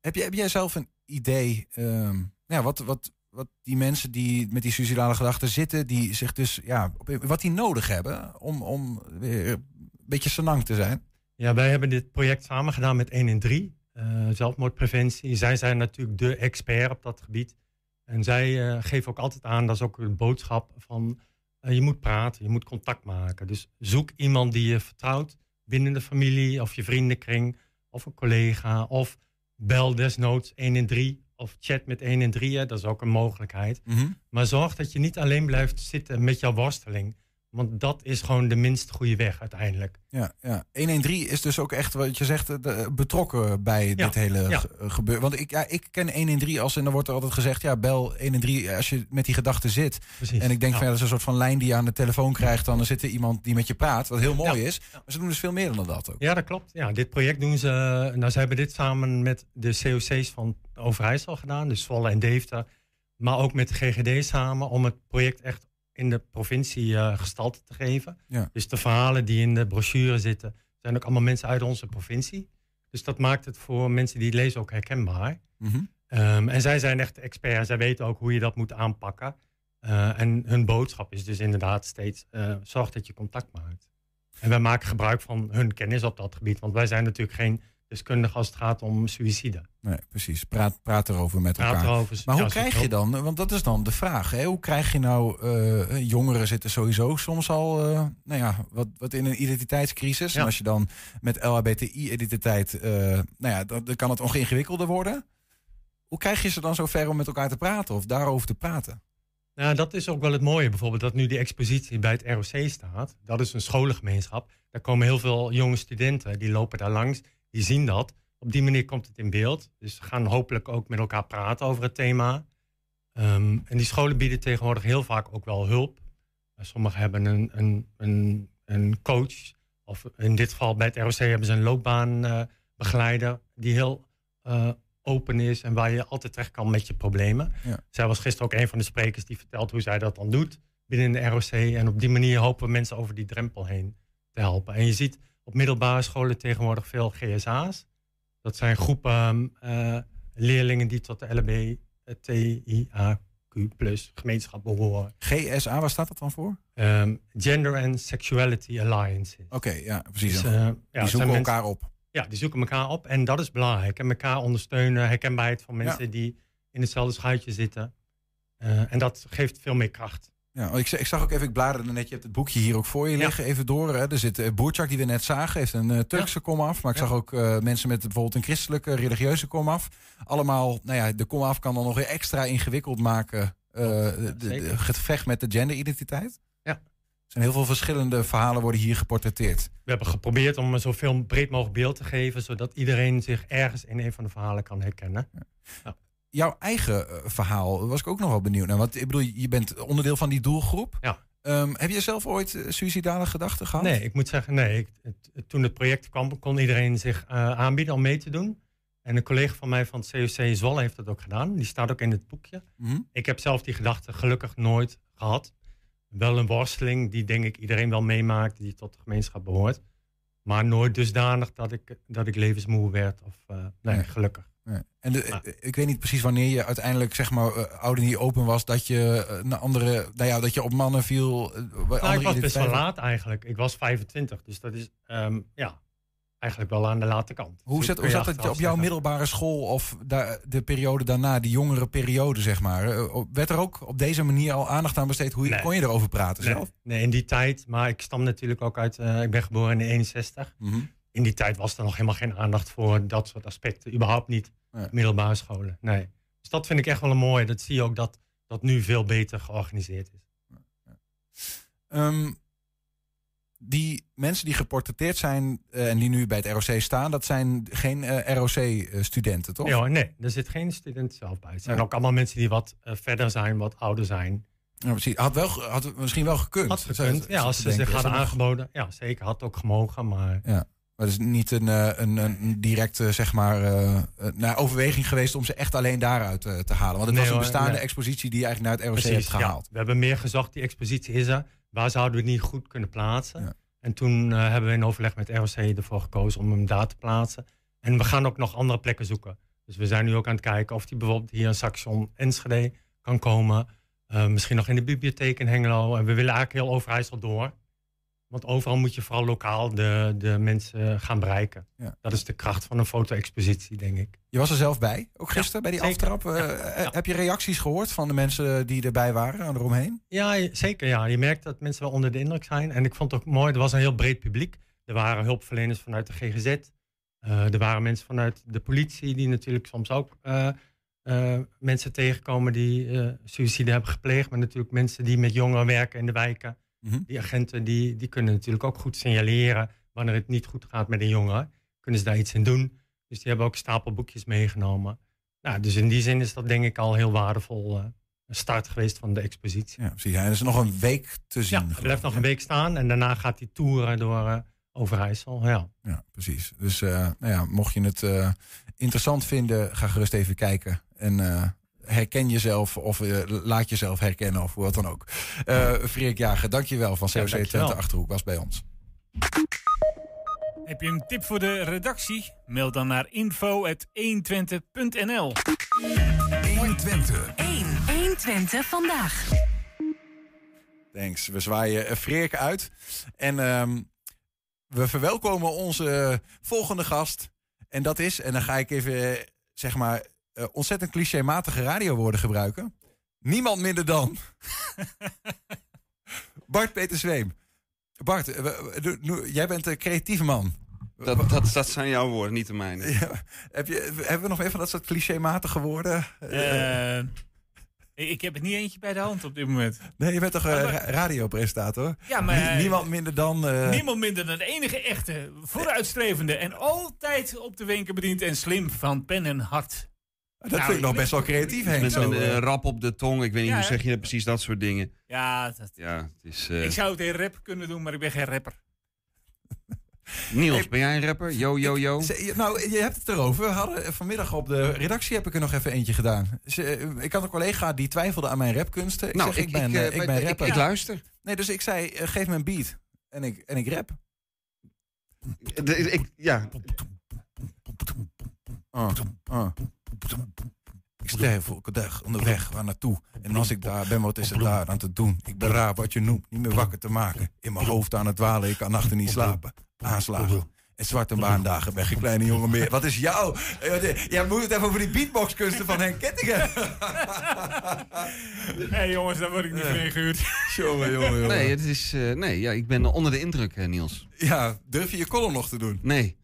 Heb, jij, heb jij zelf een idee, ehm, ja, wat, wat, wat die mensen die met die suicidale gedachten zitten, die zich dus, ja, wat die nodig hebben om, om weer een beetje senang te zijn? Ja, wij hebben dit project samen gedaan met 1 in 3, eh, zelfmoordpreventie. Zij zijn natuurlijk de expert op dat gebied. En zij eh, geven ook altijd aan, dat is ook een boodschap van eh, je moet praten, je moet contact maken. Dus zoek iemand die je vertrouwt binnen de familie of je vriendenkring of een collega of bel desnoods 1 in 3 of chat met 1 in 3, hè, dat is ook een mogelijkheid. Mhm. Maar zorg dat je niet alleen blijft zitten met jouw worsteling. Want dat is gewoon de minst goede weg uiteindelijk. Ja, ja. 113 is dus ook echt wat je zegt eh, de- betrokken bij dit hele ja. gebeuren. Want ik, ja, ik ken 113 als en dan wordt er altijd gezegd, ja, bel 113 als je met die gedachten zit. Precies, En ik denk ja. van ja, dat is een soort van lijn die je aan de telefoon krijgt. Dan zit er iemand die met je praat, wat heel mooi is. Maar ze doen dus veel meer dan dat ook. Ja, dat klopt. Ja, dit project doen ze. Nou, ze hebben dit samen met de COC's van Overijssel gedaan, dus Zwolle en Deventer. Maar ook met de GGD samen om het project echt in de provincie eh, gestalte te geven. Ja. Dus de verhalen die in de brochure zitten, zijn ook allemaal mensen uit onze provincie. Dus dat maakt het voor mensen die het lezen ook herkenbaar. Mhm. Ehm, en zij zijn echt experts. Zij weten ook hoe je dat moet aanpakken. Eh, en hun boodschap is dus inderdaad steeds: eh, zorg dat je contact maakt. En wij maken gebruik van hun kennis op dat gebied. Want wij zijn natuurlijk geen als het gaat om suïcide. Nee, precies. Praat, praat erover met Praat elkaar. erover, maar hoe krijg je dan, want dat is dan de vraag, hè? hoe krijg je nou, eh, jongeren zitten sowieso soms al, eh, nou ja, wat, wat in een identiteitscrisis. Ja. En als je dan met LHBTI-identiteit, eh, nou ja, dan, dan kan het nog ingewikkelder worden. Hoe krijg je ze dan zo ver om met elkaar te praten of daarover te praten? Nou, dat is ook wel het mooie. Bijvoorbeeld dat nu die expositie bij het ROC staat. Dat is een scholengemeenschap. Daar komen heel veel jonge studenten. Die lopen daar langs. Die zien dat. Op die manier komt het in beeld. Dus ze gaan hopelijk ook met elkaar praten over het thema. Ehm, en die scholen bieden tegenwoordig heel vaak ook wel hulp. Uh, Sommigen hebben een, een, een, een coach. Of in dit geval bij het ROC hebben ze een loopbaanbegeleider. die heel eh, open is en waar je altijd terecht kan met je problemen. Ja. Zij was gisteren ook een van de sprekers die vertelt hoe zij dat dan doet binnen de ROC. En op die manier hopen we mensen over die drempel heen te helpen. En je ziet op middelbare scholen tegenwoordig veel GSA's. Dat zijn groepen eh, leerlingen die tot de LBTIAQ gemeenschap behoren. GSA, waar staat dat dan voor? Ehm, Gender and Sexuality Alliances. Oké, ja, precies. Dus, die eh, ja, zoeken elkaar mensen- op. Ja, die zoeken elkaar op en dat is belangrijk. En elkaar ondersteunen, herkenbaarheid van mensen die in hetzelfde schuitje zitten. Eh, en dat geeft veel meer kracht. Ja, want ik, ik zag ook even, ik bladerde net, je hebt het boekje hier ook voor je liggen, even door. Hè. Er zit uh, die we net zagen, heeft een uh, Turkse komaf. Maar ik zag ook uh, mensen met bijvoorbeeld een christelijke, religieuze komaf. Allemaal, nou ja, de komaf kan dan nog weer extra ingewikkeld maken. De, de, het gevecht met de genderidentiteit. Ja. zijn heel veel verschillende verhalen worden hier geportretteerd. We hebben geprobeerd om zoveel breed mogelijk beeld te geven, zodat iedereen zich ergens in een van de verhalen kan herkennen. Jouw eigen eh, verhaal was ik ook nog wel benieuwd naar. Want ik bedoel, je bent onderdeel van die doelgroep. Ja. Ehm, heb je zelf ooit uh, suïcidale gedachten gehad? Nee, ik moet zeggen, nee. Ik, het- toen het project kwam, kon iedereen zich eh, aanbieden om mee te doen. En een collega van mij van het COC Zwolle heeft dat ook gedaan. Die staat ook in het boekje. Mhm. Ik heb zelf die gedachte gelukkig nooit gehad. Wel een worsteling die denk ik iedereen wel meemaakt die tot de gemeenschap behoort. Maar nooit dusdanig dat ik, dat ik levensmoe werd. Of, eh, nee, Nee. gelukkig. En de, eh, ik weet niet precies wanneer je uiteindelijk, zeg maar, uh, ouder niet open was, dat je uh, naar andere, nou ja, dat je op mannen viel. Uh, nou, ik was best wel laat eigenlijk. Ik was 25, dus dat is um, ja, eigenlijk wel aan de late kant. Hoe zat, hoe zat het op jouw middelbare school of da, de periode daarna, die jongere periode, zeg maar? Werd er ook op deze manier al aandacht aan besteed? Hoe nee. kon je erover praten nee. zelf? Nee, in die tijd, maar ik stam natuurlijk ook uit, uh, ik ben geboren in de 61. Mm -hmm. In die tijd was er nog helemaal geen aandacht voor dat soort aspecten, überhaupt niet. Nee. Middelbare scholen, nee. Dus dat vind ik echt wel een mooie. Dat zie je ook dat dat nu veel beter georganiseerd is. Um, die mensen die geportretteerd zijn uh, en die nu bij het ROC staan, dat zijn geen uh, ROC-studenten, toch? Ja, nee, er zit geen student zelf bij. Het zijn ja. ook allemaal mensen die wat uh, verder zijn, wat ouder zijn. Ja, precies. Had, wel, had misschien wel gekund. Had gekund, ja, als ze zich hadden aangeboden. Ja, zeker. Had ook gemogen, maar... Ja. Maar het is niet een, een, een directe zeg maar, uh, naar overweging geweest om ze echt alleen daaruit uh, te halen. Want het nee, was een bestaande nee. expositie die je eigenlijk naar het ROC Precies, hebt gehaald. Ja. We hebben meer gezocht, die expositie is er. Waar zouden we het niet goed kunnen plaatsen? Ja. En toen uh, hebben we in overleg met ROC ervoor gekozen om hem daar te plaatsen. En we gaan ook nog andere plekken zoeken. Dus we zijn nu ook aan het kijken of die bijvoorbeeld hier in Saxion Enschede kan komen. misschien nog in de bibliotheek in Hengelo. En we willen eigenlijk heel Overijssel door. Want overal moet je vooral lokaal de, de mensen gaan bereiken. Ja. Dat is de kracht van een foto-expositie, denk ik. Je was er zelf bij, ook gisteren, ja, bij die zeker. aftrap. Uh, ja, heb je reacties gehoord van de mensen die erbij waren en eromheen? Ja, zeker. Ja. Je merkt dat mensen wel onder de indruk zijn. En ik vond het ook mooi, er was een heel breed publiek. Er waren hulpverleners vanuit de GGZ. Uh, er waren mensen vanuit de politie, die natuurlijk soms ook uh, mensen tegenkomen die suïcide hebben gepleegd. Maar natuurlijk mensen die met jongeren werken in de wijken. Mhm. Mm -hmm. Die agenten die, die kunnen natuurlijk ook goed signaleren wanneer het niet goed gaat met een jongen. Kunnen ze daar iets in doen. Dus die hebben ook stapelboekjes meegenomen. Nou, dus in die zin is dat denk ik al heel waardevol uh, een start geweest van de expositie. Ja, precies. Ja, er is nog een week te zien. Ja, blijft nog een week staan en daarna gaat die toeren door uh, Overijssel. Ja. ja, precies. Dus uh, nou ja, mocht je het uh, interessant vinden, ga gerust even kijken. En herken jezelf of uh, laat jezelf herkennen of wat dan ook. Uh, Freek Jager, dankjewel van COC ja, Twente Achterhoek was bij ons. Heb je een tip voor de redactie? Mail dan naar info.120.nl 120. 1, 120 vandaag. Thanks. We zwaaien Freek uit. En um, we verwelkomen onze volgende gast. En dat is, en dan ga ik even, zeg maar, uh, ontzettend clichématige radiowoorden gebruiken. Niemand minder dan Bart Peter Zweem. Bart, uh, jij bent een creatieve man. Dat, dat, dat zijn jouw woorden, niet de mijne. Ja. Heb je, hebben we nog even van dat soort clichématige woorden? Uh, ik heb het niet eentje bij de hand op dit moment. Nee, je bent toch uh, ra radiopresentator? Ja, maar... Niemand minder dan... Uh... Niemand minder dan de enige echte, vooruitstrevende... en altijd op de wenken bediend en slim van pen en hart. Dat nou, vind ik nog best wel creatief, Henk. Met een uh, rap op de tong. Ik weet niet ja, hoe zeg je dat precies, dat soort dingen. Ja, dat, ja het is... Ik zou het in rap kunnen doen, maar ik ben geen rapper. Niels, hey, ben jij een rapper? Yo, yo, yo. Ik, nou, je hebt het erover. We hadden vanmiddag op de redactie heb ik er nog even eentje gedaan. Ik had een collega die twijfelde aan mijn rapkunsten. Ik nou, zeg, ik, ik ben, ik, ik ben rapper. Ik, luister. Nee, dus ik zei, uh, geef me een beat. En ik, en ik rap. De, ik, ja. Uh, uh. Ik sterf elke dag onderweg, waar naartoe. En als ik daar ben, wat is er daar aan te doen? Ik ben raar wat je noemt, niet meer wakker te maken. In mijn hoofd aan het dwalen, ik kan nachten niet slapen. Aanslagen, En zwarte maandagen ben je kleine jongen meer. Wat is jou? Eh, Jij moet het even over die beatboxkunsten van Henk Kettingen. Hé hey, jongens, daar word ik niet voor ingehuurd. jongen, jongen, jongen. Nee, het is, eh, nee ja, ik ben onder de indruk, eh, Niels. Ja, durf je je column nog te doen? Nee.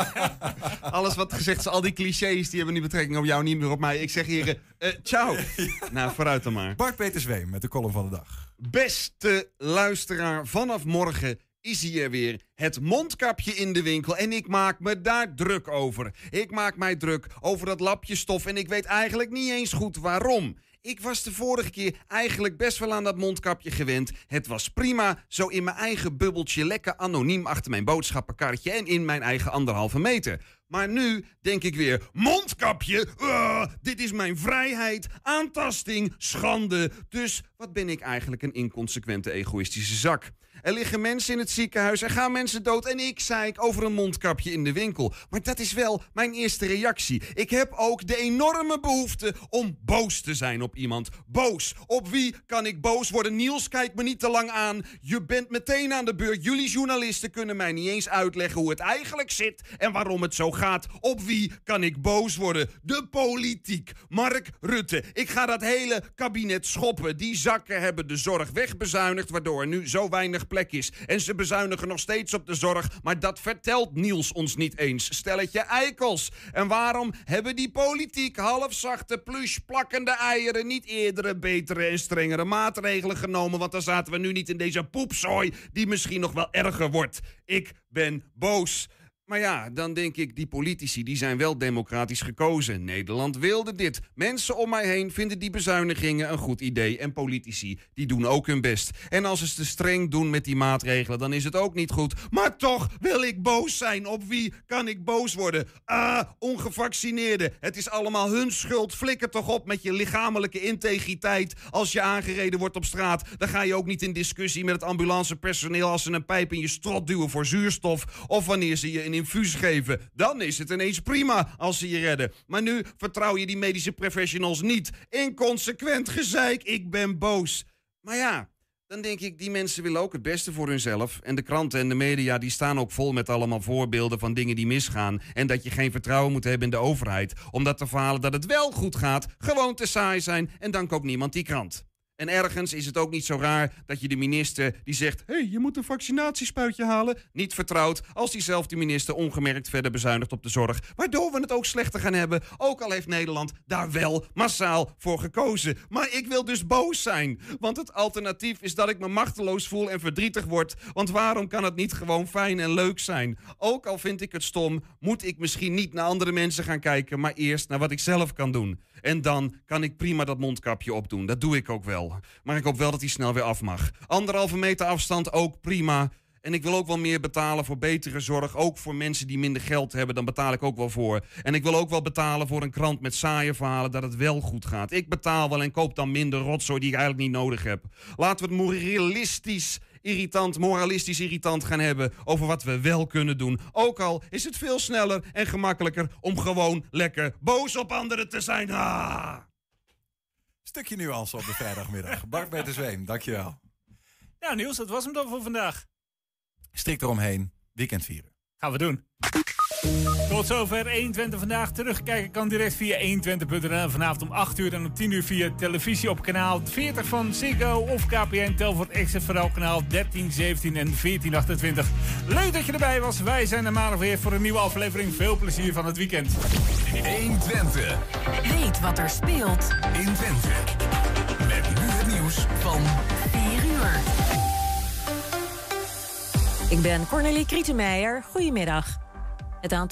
Alles wat gezegd is, al die clichés, die hebben niet betrekking op jou, niet meer op mij. Ik zeg hier, eh ciao. Nou, vooruit dan maar. Bart Peter Zweem met de column van de dag. Beste luisteraar, vanaf morgen is hier weer het mondkapje in de winkel en ik maak me daar druk over. Ik maak mij druk over dat lapje stof en ik weet eigenlijk niet eens goed waarom. Ik was de vorige keer eigenlijk best wel aan dat mondkapje gewend. Het was prima, zo in mijn eigen bubbeltje, lekker anoniem achter mijn boodschappenkarretje en in mijn eigen anderhalve meter. Maar nu denk ik weer: mondkapje? Ah, dit is mijn vrijheid, aantasting, schande. Dus wat ben ik eigenlijk een inconsequente, egoïstische zak? Er liggen mensen in het ziekenhuis, er gaan mensen dood en ik zei ik over een mondkapje in de winkel. Maar dat is wel mijn eerste reactie. Ik heb ook de enorme behoefte om boos te zijn op iemand. Boos. Op wie kan ik boos worden? Niels, kijk me niet te lang aan. Je bent meteen aan de beurt. Jullie journalisten kunnen mij niet eens uitleggen hoe het eigenlijk zit en waarom het zo gaat. Op wie kan ik boos worden? De politiek. Mark Rutte. Ik ga dat hele kabinet schoppen. Die zakken hebben de zorg wegbezuinigd, waardoor er nu zo weinig plek is. En ze bezuinigen nog steeds op de zorg, maar dat vertelt Niels ons niet eens. Stelletje eikels. En waarom hebben die politiek halfzachte, plush plakkende eieren niet eerdere, betere en strengere maatregelen genomen? Want dan zaten we nu niet in deze poepzooi die misschien nog wel erger wordt. Ik ben boos. Maar ja, dan denk ik, die politici die zijn wel democratisch gekozen. Nederland wilde dit. Mensen om mij heen vinden die bezuinigingen een goed idee. En politici, die doen ook hun best. En als ze te streng doen met die maatregelen, dan is het ook niet goed. Maar toch wil ik boos zijn. Op wie kan ik boos worden? Ah, ongevaccineerden. Het is allemaal hun schuld. Flikker toch op met je lichamelijke integriteit. Als je aangereden wordt op straat, dan ga je ook niet in discussie met het ambulancepersoneel als ze een pijp in je strot duwen voor zuurstof. Of wanneer ze je een infuus geven. Dan is het ineens prima als ze je redden. Maar nu vertrouw je die medische professionals niet. Inconsequent gezeik, ik ben boos. Maar ja, dan denk ik, die mensen willen ook het beste voor hunzelf. En de kranten en de media die staan ook vol met allemaal voorbeelden van dingen die misgaan. En dat je geen vertrouwen moet hebben in de overheid. Omdat de verhalen dat het wel goed gaat gewoon te saai zijn. En dan koopt niemand die krant. En ergens is het ook niet zo raar dat je de minister die zegt: hé, hey, je moet een vaccinatiespuitje halen, niet vertrouwt als diezelfde minister ongemerkt verder bezuinigt op de zorg. Waardoor we het ook slechter gaan hebben, ook al heeft Nederland daar wel massaal voor gekozen. Maar ik wil dus boos zijn, want het alternatief is dat ik me machteloos voel en verdrietig word. Want waarom kan het niet gewoon fijn en leuk zijn? Ook al vind ik het stom, moet ik misschien niet naar andere mensen gaan kijken, maar eerst naar wat ik zelf kan doen. En dan kan ik prima dat mondkapje opdoen. Dat doe ik ook wel. Maar ik hoop wel dat hij snel weer af mag. Anderhalve meter afstand ook prima. En ik wil ook wel meer betalen voor betere zorg. Ook voor mensen die minder geld hebben, dan betaal ik ook wel voor. En ik wil ook wel betalen voor een krant met saaie verhalen dat het wel goed gaat. Ik betaal wel en koop dan minder rotzooi die ik eigenlijk niet nodig heb. Laten we het moralistisch irritant, moralistisch irritant gaan hebben over wat we wel kunnen doen. Ook al is het veel sneller en gemakkelijker om gewoon lekker boos op anderen te zijn. Ah! Stukje nuance op de vrijdagmiddag. Bart Peter Zweem, dankjewel. Nou Niels, dat was hem dan voor vandaag. Strikt eromheen, weekend vieren. Gaan we doen. Tot zover 120 vandaag. Terugkijken kan direct via 120.nl. Vanavond om 8 uur en om 10 uur via televisie op kanaal 40 van Ziggo of KPN Telvoort Extra vooral kanaal 13, 17 en 1428. Leuk dat je erbij was. Wij zijn er maandag weer voor een nieuwe aflevering. Veel plezier van het weekend. 120. Weet wat er speelt in Twente. Met nu het nieuws van 4 uur. Ik ben Cornelie Krietenmeijer. Goedemiddag. Het aantal